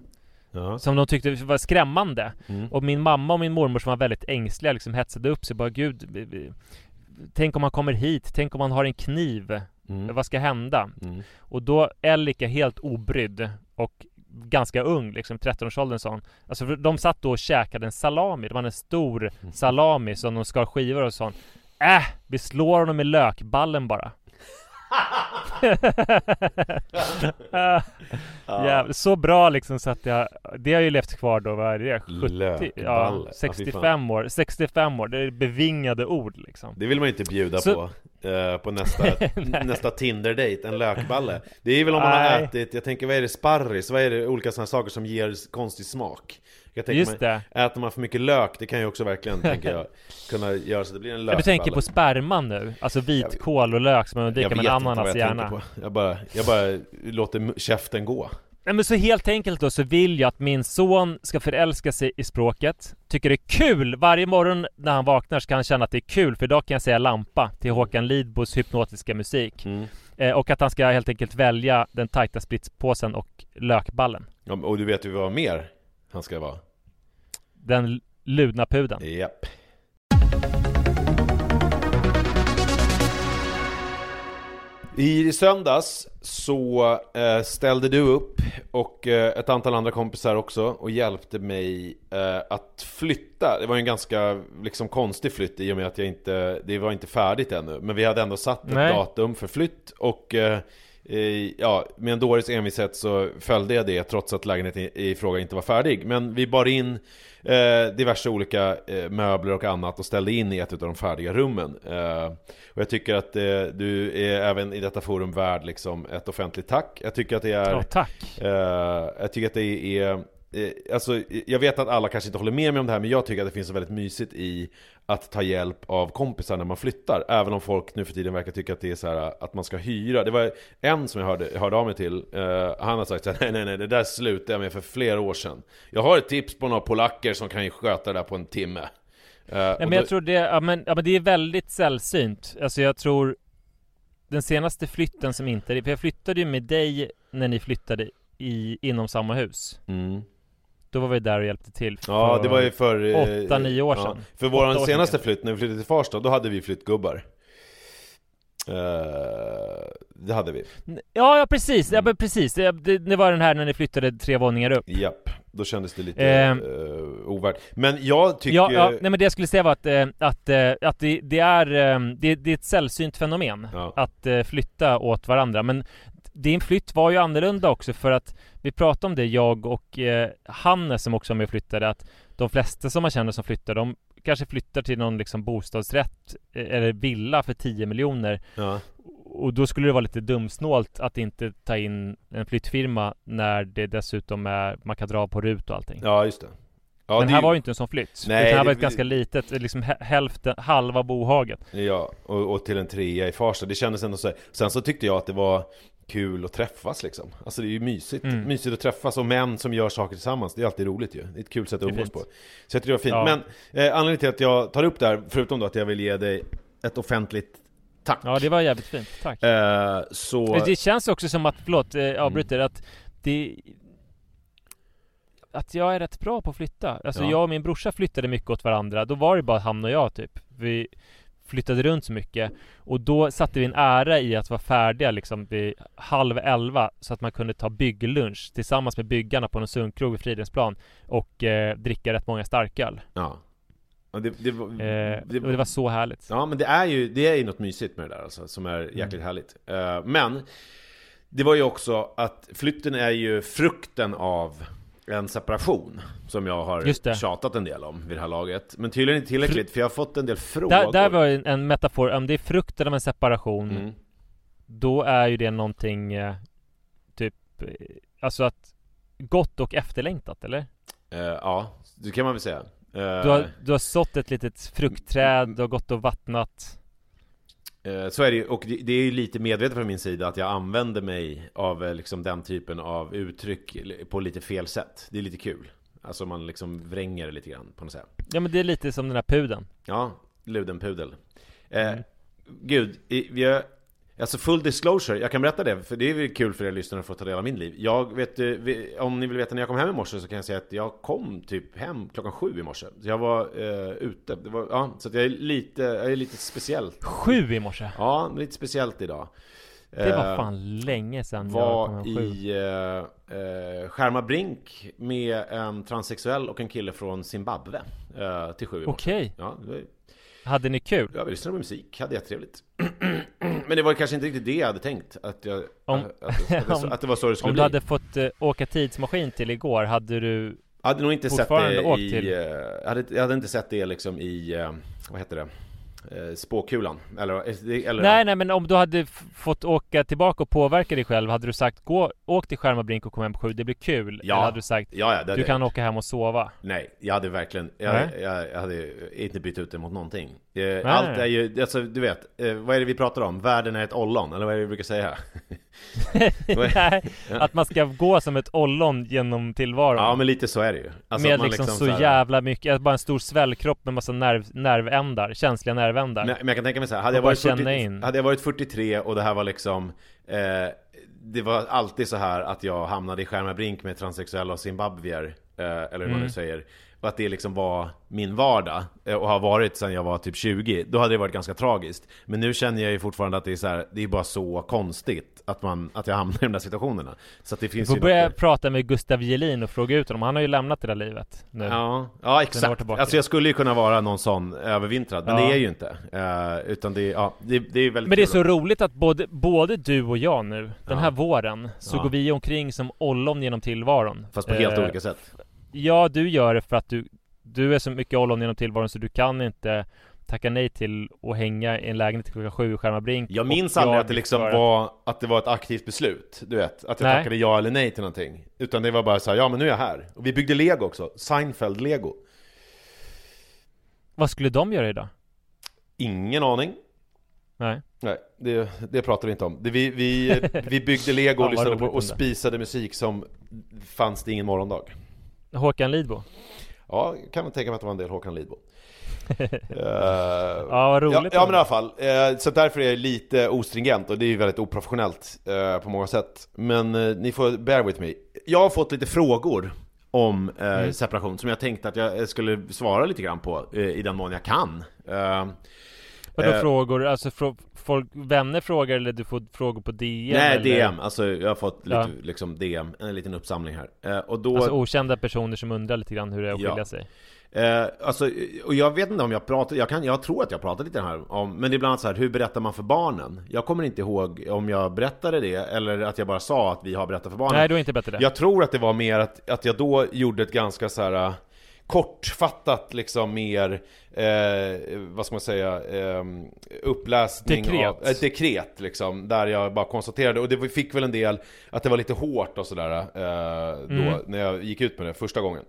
Ja. som de tyckte var skrämmande. Mm. Och min mamma och min mormor som var väldigt ängsliga liksom hetsade upp sig. Bara gud, vi- vi- tänk om han kommer hit, tänk om han har en kniv. Mm. Vad ska hända? Mm. Och då Elika helt obrydd och ganska ung, liksom 13-årsåldern sa hon. Alltså de satt då och käkade en salami. Det var en stor salami som de skar skivor och sa Äh, vi slår honom med lökballen bara. Jävlar, så bra liksom så att jag Det har ju levt kvar då, vad är det? 70? Lökballe. Ja, Ja, fy 65 år, 65 år, det är bevingade ord liksom Det vill man ju inte bjuda Så- på eh, På nästa, nästa Tinder-date, en lökballe Det är väl om man har ätit, jag tänker vad är det, sparris? Vad är det, olika sådana saker som ger konstig smak? Jag tänker Just det. Äter man för mycket lök, det kan ju också verkligen, tänker jag Kunna göra så att det blir en lökballe Du tänker på sperman nu? Alltså vitkål och lök som man vet med ananas gärna på Jag bara, jag bara låter käften gå Nej men så helt enkelt då så vill jag att min son ska förälska sig i språket Tycker det är kul! Varje morgon när han vaknar så kan han känna att det är kul för idag kan jag säga lampa till Håkan Lidbos hypnotiska musik mm. eh, Och att han ska helt enkelt välja den tajta spritspåsen och lökballen ja, Och du vet ju vad mer han ska vara? Den ludna pudeln Japp I söndags så eh, ställde du upp och eh, ett antal andra kompisar också och hjälpte mig eh, att flytta. Det var en ganska liksom, konstig flytt i och med att jag inte, det var inte färdigt ännu. Men vi hade ändå satt ett Nej. datum för flytt och ja, med en dåres envishet så följde jag det trots att lägenheten i, i fråga inte var färdig. Men vi bar in eh, diverse olika eh, möbler och annat och ställde in i ett av de färdiga rummen. Eh, och jag tycker att eh, du är även i detta forum värd liksom ett offentligt tack. Jag tycker att det är Ja, tack! Eh, jag tycker att det är, eh, alltså jag vet att alla kanske inte håller med mig om det här men jag tycker att det finns så väldigt mysigt i att ta hjälp av kompisar när man flyttar. Även om folk nu för tiden verkar tycka att det är så här att man ska hyra. Det var en som jag hörde, hörde av mig till, eh, han har sagt så här, nej nej nej det där slutade jag med för flera år sedan. Jag har ett tips på några polacker som kan ju sköta det där på en timme. Eh, Ja, och men då- jag tror det, ja men, ja men det är väldigt sällsynt Alltså jag tror Den senaste flytten som inte, för jag flyttade ju med dig när ni flyttade i, inom samma hus Mm. Då var vi där och hjälpte till Ja, för det var ju för... eh, åtta, nio år sedan. För vår år senaste sedan. flytt, när vi flyttade till Farsta, då hade vi flyttgubbar. Eh, det hade vi. Ja, ja precis, ja, men precis. Det, det, var den här när ni flyttade tre våningar upp. Japp, då kändes det lite Eh. eh, ovärt. Men jag tycker... Ja, ja, nej men det jag skulle säga var att, eh, att, eh, att det, det är, eh, det, det är ett sällsynt fenomen Ja. att eh, flytta åt varandra. Men din flytt var ju annorlunda också för att vi pratade om det, jag och eh, Hannes som också var med och flyttade, att de flesta som man känner som flyttar, de kanske flyttar till någon liksom bostadsrätt eh, eller villa för 10 miljoner Ja. och då skulle det vara lite dumsnålt att inte ta in en flyttfirma när det dessutom är, man kan dra på RUT och allting. ja, just det. Ja, Men det här är var ju inte en sån flytt. Nej, utan det här det- var ett ganska litet, liksom hä- hälften, halva bohaget. Ja, och, och till en trea i Farsta. Det kändes ändå så här. Sen så tyckte jag att det var kul att träffas liksom. Alltså det är ju mysigt. Mm. Mysigt att träffas och män som gör saker tillsammans. Det är alltid roligt ju. Det är ett kul sätt att umgås på. Så jag tycker det var fint. Ja. Men eh, anledningen till att jag tar upp det här, förutom då att jag vill ge dig ett offentligt tack. Ja, det var jävligt fint. Tack. Eh, så... Det känns också som att, förlåt, eh, jag avbryter, att det att jag är rätt bra på att flytta. Alltså Ja. jag och min brorsa flyttade mycket åt varandra. Då var det bara han och jag typ. Vi flyttade runt så mycket. Och då satte vi en ära i att vara färdiga liksom vid halv elva. Så att man kunde ta bygglunch tillsammans med byggarna på någon sunkkrog vid Fridhemsplan. Och eh, dricka rätt många starköl. Ja. Ja, det, det, var, Eh, och det var så härligt. Ja men det är ju, det är ju något mysigt med det där alltså, som är jäkligt Mm. härligt. Eh, men det var ju också att flytten är ju frukten av en separation som jag har Just det. tjatat en del om vid det här laget. Men tydligen inte tillräckligt för jag har fått en del frågor. Där, där var en, en metafor, om det är frukten av en separation mm. Då är ju det någonting eh, Typ eh, Alltså att Gott och efterlängtat eller? Eh, ja, det kan man väl säga. Eh, Du har, du har sått ett litet fruktträd, du har gått och vattnat Eh, Så är det ju, och det, är ju lite medvetet från min sida att jag använder mig av eh, liksom den typen av uttryck på lite fel sätt. Det är lite kul. Alltså man liksom vränger det lite grann på något sätt. Ja men det är lite som den här pudeln Ja, ludenpudel. Eh, Mm. Gud, har, alltså full disclosure, jag kan berätta det, för det är väl kul för er lyssnare att få ta del av min liv. Jag vet, eh, om ni vill veta när jag kom hem i morse så kan jag säga att jag kom typ hem klockan sju i morse. Så jag var eh, ute, var, ja, så att jag är lite, jag är lite speciellt. Sju i morse! Ja, lite speciellt idag. Det var Eh, fan länge sedan jag kom var hem sju i eh, eh, Skärma Brink med en transsexuell och en kille från Zimbabwe eh, till sju i morse. Okej, Ja, det var, hade ni kul? ja, vi lyssnade på musik, hade jättetrevligt. Men det var kanske inte riktigt det jag hade tänkt, att, jag, Om- att, att, att, om- att det var så det skulle Om bli. du hade fått eh, åka tidsmaskin till igår, hade du Jag hade nog inte sett det i... till- eh, Jag hade, jag hade inte sett det liksom i, eh, vad heter det? Eh, Spåkulan, eller, eller Nej nej men om du hade fått åka tillbaka och påverka dig själv Hade du sagt gå, åk till Skärmarbrink och kom hem på sju, det blir kul. Ja. Eller hade du sagt Ja, ja, det du hade kan åka hem och sova. Nej, jag hade verkligen, jag, jag, jag hade inte bytt ut det mot någonting. Eh, nej, Allt nej. är ju, alltså du vet, eh, vad är det vi pratar om? Världen är ett ollon, eller vad är det vi brukar säga? Nej, att man ska gå som ett ollon genom tillvaron Ja men lite så är det ju. Alltså, Med man liksom, så, här- jävla mycket, bara en stor svällkropp med massa nerv, nervändar, känsliga nervändar Men, men jag kan tänka mig så här, hade jag, varit känna 40, in. hade jag varit 43 och det här var liksom eh, Det var alltid så här att jag hamnade i Skärmarbrink med transsexuella och zimbabwier eh, Eller hur man Mm. nu säger Och att det liksom var min vardag eh, Och har varit sedan jag var typ 20 Då hade det varit ganska tragiskt Men nu känner jag ju fortfarande att det är så här, Det är bara så konstigt att, man, att jag hamnar i de där situationerna Så det Du finns får ju börja något, prata med Gustav Jelin och fråga ut honom, han har ju lämnat det där livet nu Ja, ja exakt. Alltså jag skulle ju kunna vara någon sån övervintrad, men Ja. det är ju inte. Eh, utan det, ja, det, det är väldigt Men det är så roligt att både, både du och jag nu, den Ja. här våren, så går vi omkring som ollon genom tillvaron Fast på helt Eh, olika sätt. Ja, du gör det för att du Du är så mycket ollon genom tillvaron så du kan inte tacka nej till att hänga i en lägenhet till klockan sju i Skärmarbrink Jag Och minns aldrig att det liksom var, att det var ett aktivt beslut, du vet. Att jag Nej. tackade ja eller nej till någonting. Utan det var bara så här, ja men nu är jag här. Och vi byggde lego också, Seinfeld-lego. Vad skulle de göra idag? Ingen aning. Nej Nej, det, det pratar vi inte om. Det, vi, vi, vi byggde lego och Fan, vad lyssnade på och spisade musik som fanns det ingen morgondag. Håkan Lidbo? Ja, kan man tänka mig att det var en del Håkan Lidbo. Eh, Ja, vad roligt Ja, ja men i alla fall, eh, så därför är jag lite ostringent och det är ju väldigt oprofessionellt eh, på många sätt. Men ni får bear with me. Jag har fått lite frågor om Mm. separation som jag tänkte att jag skulle svara lite grann på i den mån jag kan. Eh, Vadå Eh, frågor? Alltså frå- folk, vänner frågar eller du får frågor på DM? Nej, eller? DM. Alltså jag har fått lite, Ja. liksom DM, en liten uppsamling här. Eh, och då... Alltså okända personer som undrar lite grann hur det är att Ja. skilja sig? Eh, alltså, och jag vet inte om jag pratar, jag, kan, jag tror att jag pratar lite här om, men det är bland annat så här, hur berättar man för barnen? Jag kommer inte ihåg om jag berättade det, eller att jag bara sa att vi har berättat för barnen. Nej, du har inte bättre det. Jag tror att det var mer att, att jag då gjorde ett ganska så här äh, kortfattat liksom mer, eh, vad ska man säga, eh, uppläsning Dekret. av, ett dekret liksom, där jag bara konstaterade, och det fick väl en del att det var lite hårt och sådär eh, då, Mm. när jag gick ut med det första gången.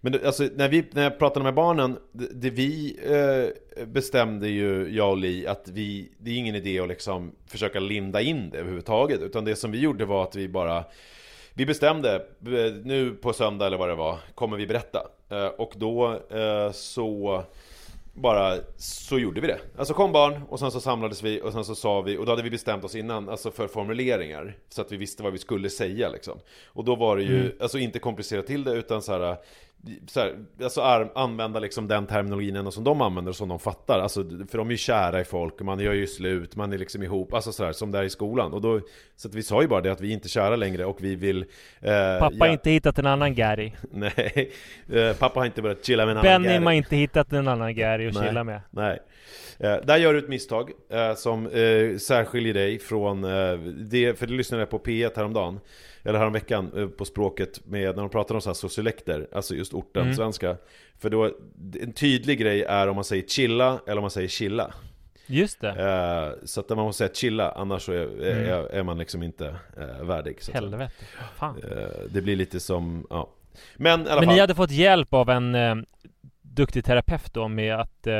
Men det, alltså, när, vi, när jag pratade med barnen, det, det vi eh, bestämde ju, jag och Li, att vi, det är ingen idé att liksom försöka linda in det överhuvudtaget. Utan det som vi gjorde var att vi bara, vi bestämde, eh, nu på söndag eller vad det var, kommer vi berätta. Eh, och då eh, så bara så gjorde vi det. Alltså kom barn och sen så samlades vi och sen så sa vi, och då hade vi bestämt oss innan, alltså för formuleringar. Så att vi visste vad vi skulle säga liksom. Och då var det ju, Mm. alltså inte komplicera till det utan så här, så här, alltså använda liksom den terminologin som de använder och som de fattar. Alltså, för de är ju kära i folk, man gör ju slut, man är liksom ihop, alltså sådär som det är i skolan. Och då, så att vi sa ju bara det att vi är inte kära längre och vi vill... eh, Pappa har inte hittat en annan Gary. Nej, eh, pappa har inte börjat chilla med en annan Benny Gary. har inte hittat en annan Gary att chilla med. Nej. Eh, där gör du ett misstag eh, som eh, särskiljer dig från det, för det lyssnade jag på P1 häromdagen Eller häromveckan eh, på språket med, när de pratar om så här sociolekter Alltså just orten Mm. svenska För då, en tydlig grej är om man säger chilla eller om man säger chilla Just det. eh, Så att man måste säga chilla, annars så är, Mm. är, är man liksom inte eh, värdig så. Helvete. Fan. eh, Det blir lite som, ja Men i alla Men fall ni hade fått hjälp av en duktig terapeut då med att eh,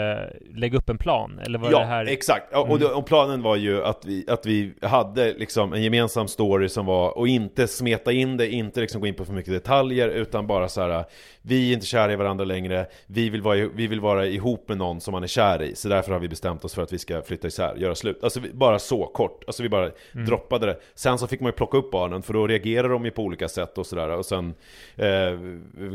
lägga upp en plan? Eller var ja, det här... exakt. Och, Mm. då, och planen var ju att vi, att vi hade liksom en gemensam story som var, och inte smeta in det, inte liksom gå in på för mycket detaljer, utan bara så här. Vi är inte kära i varandra längre, vi vill, vara, vi vill vara ihop med någon som man är kär i, så därför har vi bestämt oss för att vi ska flytta isär, göra slut. Alltså vi, bara så kort, alltså vi bara Mm. droppade det. Sen så fick man ju plocka upp barnen, för då reagerar de ju på olika sätt och sådär. Och sen eh,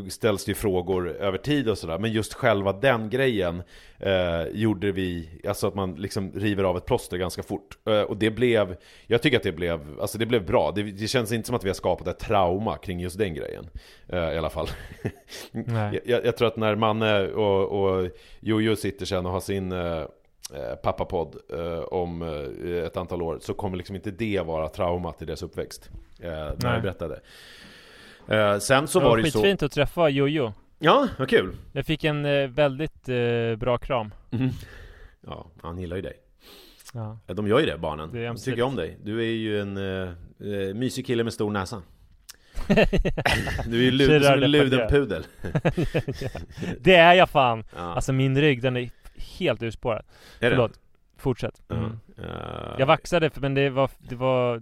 ställs det ju frågor över tid och sådär. Men just själva den grejen eh, gjorde vi, alltså att man liksom river av ett plåster ganska fort. Eh, och det blev, jag tycker att det blev, alltså det blev bra. Det, det känns inte som att vi har skapat ett trauma kring just den grejen. Eh, I alla fall. Nej. jag, jag tror att när Manne och, och Jojo sitter sen och har sin eh, eh, pappapodd eh, om eh, ett antal år så kommer liksom inte det vara traumat i deras uppväxt. Eh, när jag berättade. Eh, sen så det var var det ju så... skitfint att träffa Jojo. Ja, vad kul! Jag fick en eh, väldigt eh, bra kram. Ja, han gillar ju dig. Ja. De gör ju det, barnen. Det De tycker om dig. Du är ju en uh, mysig kille med stor näsa. Du är ju lud, som en luden pudel. Det är jag fan! Ja. Alltså min rygg den är helt urspårad. är det? Förlåt. Fortsätt. Ja. Mm. Eh, Jag vaxade men det var, det var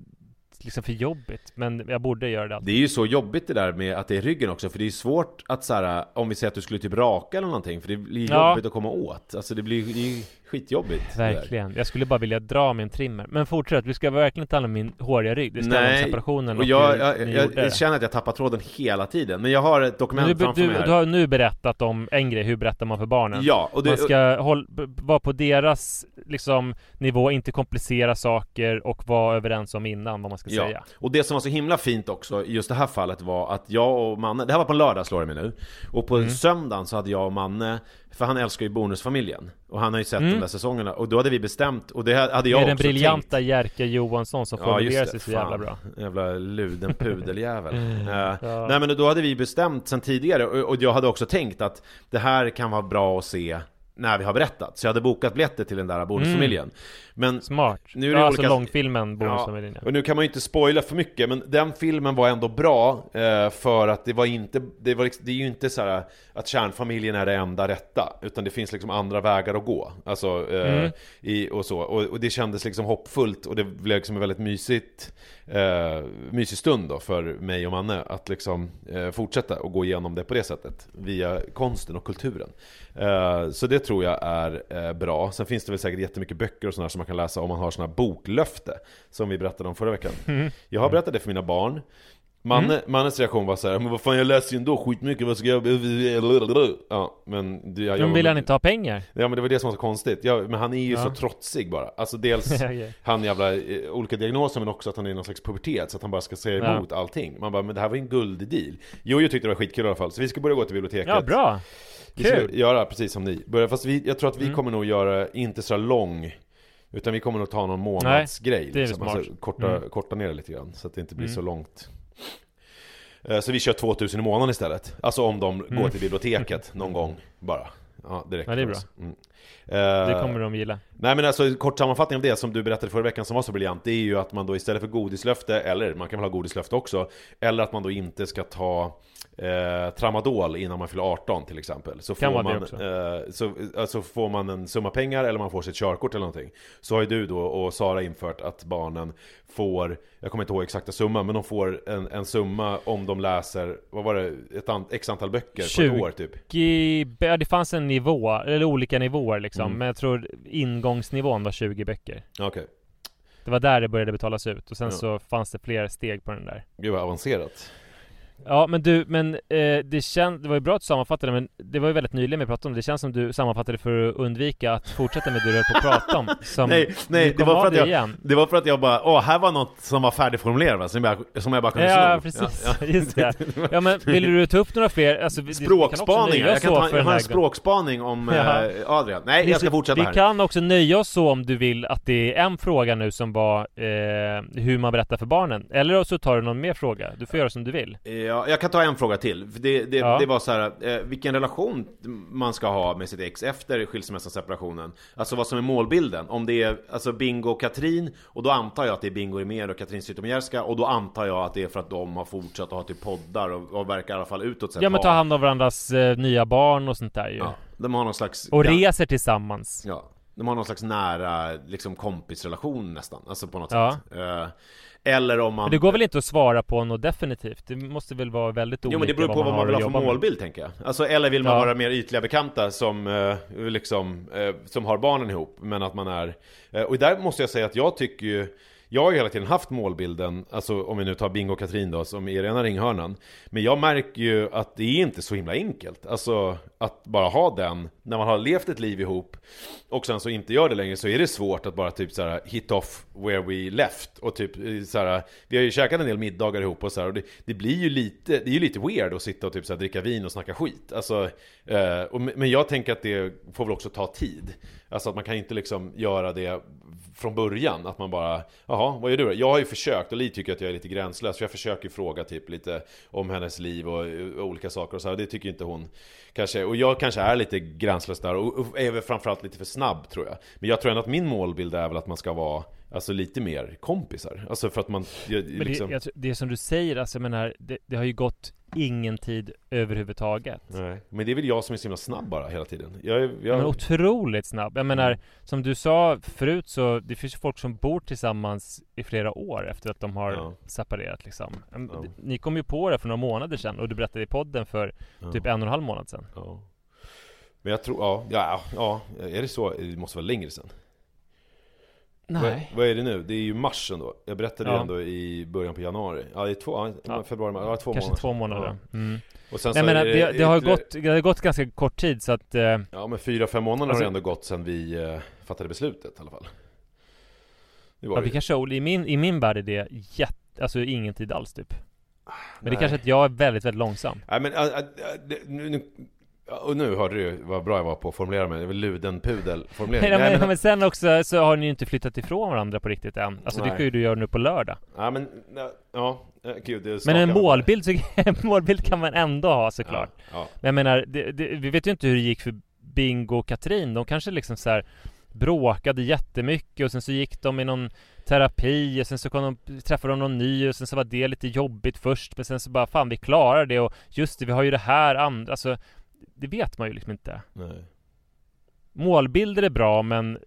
liksom för jobbigt. Men jag borde göra det alltid. Det är ju så jobbigt det där med att det är ryggen också, för det är svårt att så här, om vi säger att du skulle typ raka eller någonting, för det blir Ja. jobbigt att komma åt. Alltså det blir ju skitjobbigt. Verkligen. Jag skulle bara vilja dra min trimmer. Men fortsätt, vi ska verkligen inte handla om min håriga rygg. Det ska om Nej, separationen och och jag, hur jag, ni jag, jag känner att jag tappar tråden hela tiden, men jag har ett Men dokument du, framför du, mig här. du har nu berättat om en grej, hur berättar man för barnen? Ja, och det, Man ska håll, b- vara på deras liksom, nivå, inte komplicera saker och vara överens om innan vad man ska Ja, säga. och det som var så himla fint också i just det här fallet var att jag och Manne, det här var på en lördag slår det mig nu Och på Mm. söndagen så hade jag och Manne, för han älskar ju Bonusfamiljen. Och han har ju sett Mm. de där säsongerna, och då hade vi bestämt, och det hade jag det är den briljanta tänkt. Jerka Johansson som formulerar sig så jävla bra. Jävla luden pudeljävel. Uh, Ja. Nej men då hade vi bestämt sen tidigare, och, och jag hade också tänkt att det här kan vara bra att se när vi har berättat. Så jag hade bokat biljetter till den där bonusfamiljen Men Smart. Nu är det ja, alltså olika- långfilmen Bonusfamiljen. Ja. och nu kan man ju inte spoila för mycket, men den filmen var ändå bra eh, för att det var inte, det, var liksom, det är ju inte så här att kärnfamiljen är det enda rätta, utan det finns liksom andra vägar att gå. Alltså, eh, Mm. i, och så. Och, och det kändes liksom hoppfullt och det blev liksom en väldigt mysigt, eh, mysig stund då för mig och Manne att liksom eh, fortsätta och gå igenom det på det sättet, via konsten och kulturen. Eh, så det tror jag är eh, bra. Sen finns det väl säkert jättemycket böcker och sådär som man kan läsa om man har sådana här boklöfte Som vi berättade om förra veckan Mm. Jag har berättat det för mina barn Manne, Mannes reaktion var så här, men vad fan jag läser ju ändå skitmycket, vad ska jag... Ja, men... Det, jag, Men vill jag, han inte ha pengar? Ja men det var det som var så konstigt, ja, men han är ju Ja. så trotsig bara Alltså dels Okej. han jävla eh, olika diagnoser men också att han är i någon slags pubertet Så att han bara ska säga Ja. emot allting Man bara, men det här var ju en gulddeal Jojo tyckte det var skitkul i alla fall, så vi ska börja gå till biblioteket Ja, bra! Vi ska Kul. göra precis som ni Börja, Fast vi, jag tror att vi Mm. kommer nog göra, inte så lång Utan vi kommer nog ta någon månadsgrej det är liksom. smart. alltså, korta, Mm. korta ner det lite grann Så att det inte blir Mm. så långt Eh, Så vi kör 2000 i månaden istället Alltså om de går Mm. till biblioteket någon gång bara Ja, räcker Ja, det är bra. Det Eh, kommer de gilla. Nej men alltså kort sammanfattning av det som du berättade förra veckan som var så briljant Det är ju att man då istället för godislöfte, eller man kan väl ha godislöfte också Eller att man då inte ska ta eh, tramadol innan man fyller 18 till exempel Så Kan får man, eh, så, alltså får man en summa pengar eller man får sitt körkort eller någonting Så har ju du då och Sara infört att barnen får Jag kommer inte ihåg exakta summan men de får en, en summa om de läser Vad var det? Ett an, x antal böcker på 20. ett år typ Ja, det fanns en nivå, eller olika nivåer liksom. Mm. Men jag tror ingångsnivån var 20 böcker. Okej, Det var där det började betalas ut. Och sen Ja. så fanns det fler steg på den där. gud vad avancerat Ja men du, men eh, det känns, det var ju bra att du sammanfattade men det var ju väldigt nyligen vi pratade om det. Det känns som du sammanfattade för att undvika att fortsätta med det du höll på att prata om. Som, Nej, nej, det var för att jag- igen. Det var för att jag bara, åh, här var något som var färdigformulerat? Som jag, som jag bara kunde Ja, sno. precis. Just det. Ja men vill du ta upp några fler? Alltså, vi, vi kan också Språkspaning, nöja jag kan ta jag har en språkspaning om Ja. eh, Adrian. Nej, Vi- jag ska fortsätta Vi här. kan också nöja oss så om du vill att det är en fråga nu som var eh, hur man berättar för barnen. Eller så tar du någon mer fråga. Du får göra som du vill. Ja, jag kan ta en fråga till. För det, det, Ja. det var så här, eh, vilken relation man ska ha med sitt ex efter skilsmässan separationen. Alltså vad som är målbilden. Om det är alltså Bingo och Katrin, och då antar jag att det är Bingo Rimér och Katrin Zytomierska, och då antar jag att det är för att de har fortsatt att ha typ poddar och, och verkar i alla fall utåt sett Ja men ta hand om varandras eh, nya barn och sånt där ju. Ja, de har någon slags... Och ja, reser tillsammans. Ja, de har någon slags nära liksom kompisrelation nästan, alltså på något Ja. sätt. Eh, eller om man... Men det går väl inte att svara på något definitivt? Det måste väl vara väldigt olika Jo men det beror på vad man har vill att ha för jobba med. målbild tänker jag Alltså eller vill man Ja. vara mer ytliga bekanta som eh, liksom eh, Som har barnen ihop men att man är eh, Och där måste jag säga att jag tycker ju jag har ju hela tiden haft målbilden, alltså om vi nu tar Bingo och Katrin då, som är rena ringhörnan. Men jag märker ju att det är inte så himla enkelt Alltså att bara ha den, när man har levt ett liv ihop Och sen så inte gör det längre så är det svårt att bara typ såhär hit off where we left Och typ eh, så såhär, vi har ju käkat en del middagar ihop och så här, och det, det blir ju lite, det är ju lite weird att sitta och typ såhär dricka vin och snacka skit Alltså, eh, och, men jag tänker att det får väl också ta tid. Alltså att man kan inte liksom göra det från början, att man bara Jaha, vad gör du då? Jag har ju försökt, och Li tycker att jag är lite gränslös För jag försöker fråga typ lite om hennes liv och, och olika saker och så här. Det tycker inte hon kanske Och jag kanske är lite gränslös där och, och är väl framförallt lite för snabb tror jag Men jag tror ändå att min målbild är väl att man ska vara Alltså lite mer kompisar Alltså för att man jag, Men liksom, det, tror- det som du säger, alltså jag menar, det, det har ju gått ingen tid överhuvudtaget. Nej, men det är väl jag som är så himla snabb bara hela tiden Jag, jag, Men otroligt snabb. Jag menar, Mm. som du sa förut så, det finns ju folk som bor tillsammans i flera år efter att de har Ja. separerat liksom. Ja. Ni kom ju på det för några månader sedan och du berättade i podden för ja, typ en och en halv månad sedan. Men jag tror, ja, ja, ja, är det så? Det måste vara längre sen Vad, vad är det nu? Det är ju mars ändå Jag berättade ju Ja. ändå i början på januari Ja, det är två, ja, februari, ja, två Kanske månader två månader. Ja. Mm. Och sen Nej men är det, det har ytterligare- gått, det har gått ganska kort tid så att eh, Ja men fyra, fem månader har Alltså- det ändå gått sen vi eh, fattade beslutet i alla fall Det ja, det vi ju. kanske, i min, i min värld är det jätte, alltså ingen tid alls typ. Men det Nej. är kanske att jag är väldigt, väldigt långsam. Nej men, äh, äh, det- nu, nu, och nu hörde du vad bra jag var på att formulera mig, det var ludenpudel formulering Nej, men, men, men sen också så har ni ju inte flyttat ifrån varandra på riktigt än. Alltså det Nej. ska ju du göra nu på lördag. ja men, ja, ja, gud det Men skakar en målbild, så, en målbild kan man ändå ha såklart. ja, ja. Men jag menar, det, det, vi vet ju inte hur det gick för Bingo och Katrin. De kanske liksom så här bråkade jättemycket och sen så gick de i någon terapi och sen så kom de, träffade de någon ny och sen så var det lite jobbigt först men sen så bara fan vi klarar det och just det vi har ju det här andra alltså det vet man ju liksom inte. Nej. Målbilder är bra men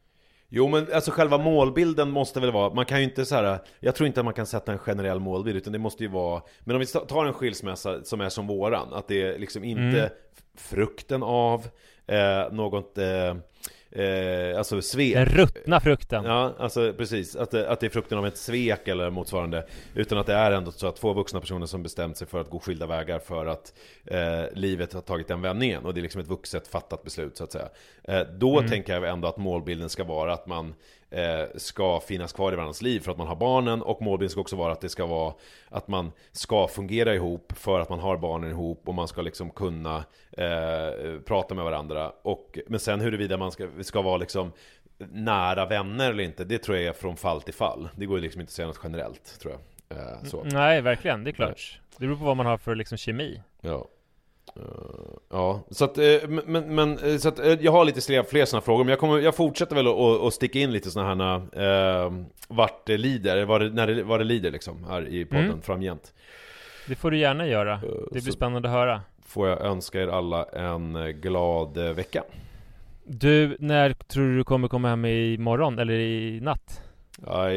Jo men alltså själva målbilden måste väl vara, man kan ju inte så här. Jag tror inte att man kan sätta en generell målbild utan det måste ju vara Men om vi tar en skilsmässa som är som våran, att det är liksom inte Mm. frukten av eh, något eh, eh, alltså svek. Den ruttna frukten. Ja, alltså precis. Att det, att det är frukten av ett svek eller motsvarande. Utan att det är ändå så att två vuxna personer som bestämt sig för att gå skilda vägar för att eh, livet har tagit den vändningen. Och det är liksom ett vuxet fattat beslut så att säga. Eh, då Mm. tänker jag ändå att målbilden ska vara att man ska finnas kvar i varandras liv för att man har barnen. Och målbilden ska också vara att det ska vara att man ska fungera ihop för att man har barnen ihop. Och man ska liksom kunna eh, prata med varandra. Och, men sen huruvida man ska, ska vara liksom nära vänner eller inte, det tror jag är från fall till fall. Det går ju liksom inte att säga något generellt, tror jag. Eh, så. Nej, verkligen. Det är klart. Det beror på vad man har för liksom kemi. Ja. Eh, ja, så att, eh, men, men- eh, så att, jag har lite fler, sådana frågor, men jag, kommer, jag fortsätter väl att, att, sticka in lite sådana här, eh, vart det lider, vad det, när det, vad det lider liksom, här i podden Mm. framgent. Det får du gärna göra. Det blir så- spännande att höra. Får jag önska er alla en glad vecka. Du, när tror du du kommer komma hem imorgon? Eller i natt? Ja, i,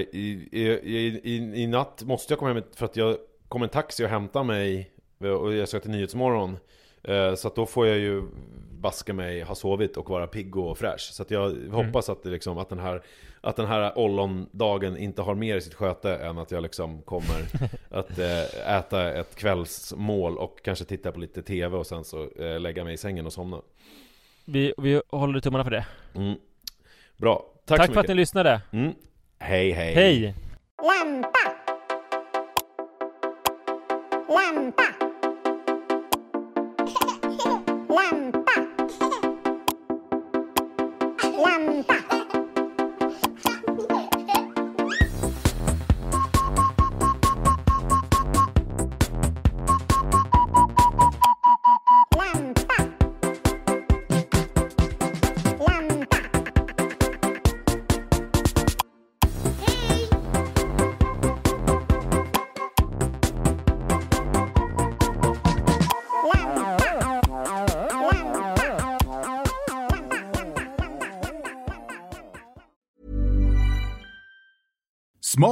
i, i, i, I natt måste jag komma hem för att jag kommer en taxi och hämtar mig och jag ska till Nyhetsmorgon. Eh, Så att då får jag ju baska mig, ha sovit och vara pigg och fräsch. Så att jag hoppas att, det liksom, att den här, att den här ollondagen inte har mer i sitt sköte än att jag liksom kommer att eh, äta ett kvällsmål och kanske titta på lite TV och sen så eh, lägga mig i sängen och somna. Vi, vi håller tummarna för det. Mm. Bra, tack, Tack så för att ni lyssnade. Mm. Hej hej. Hej! Lampa. Lampa. Lampa. Lampa.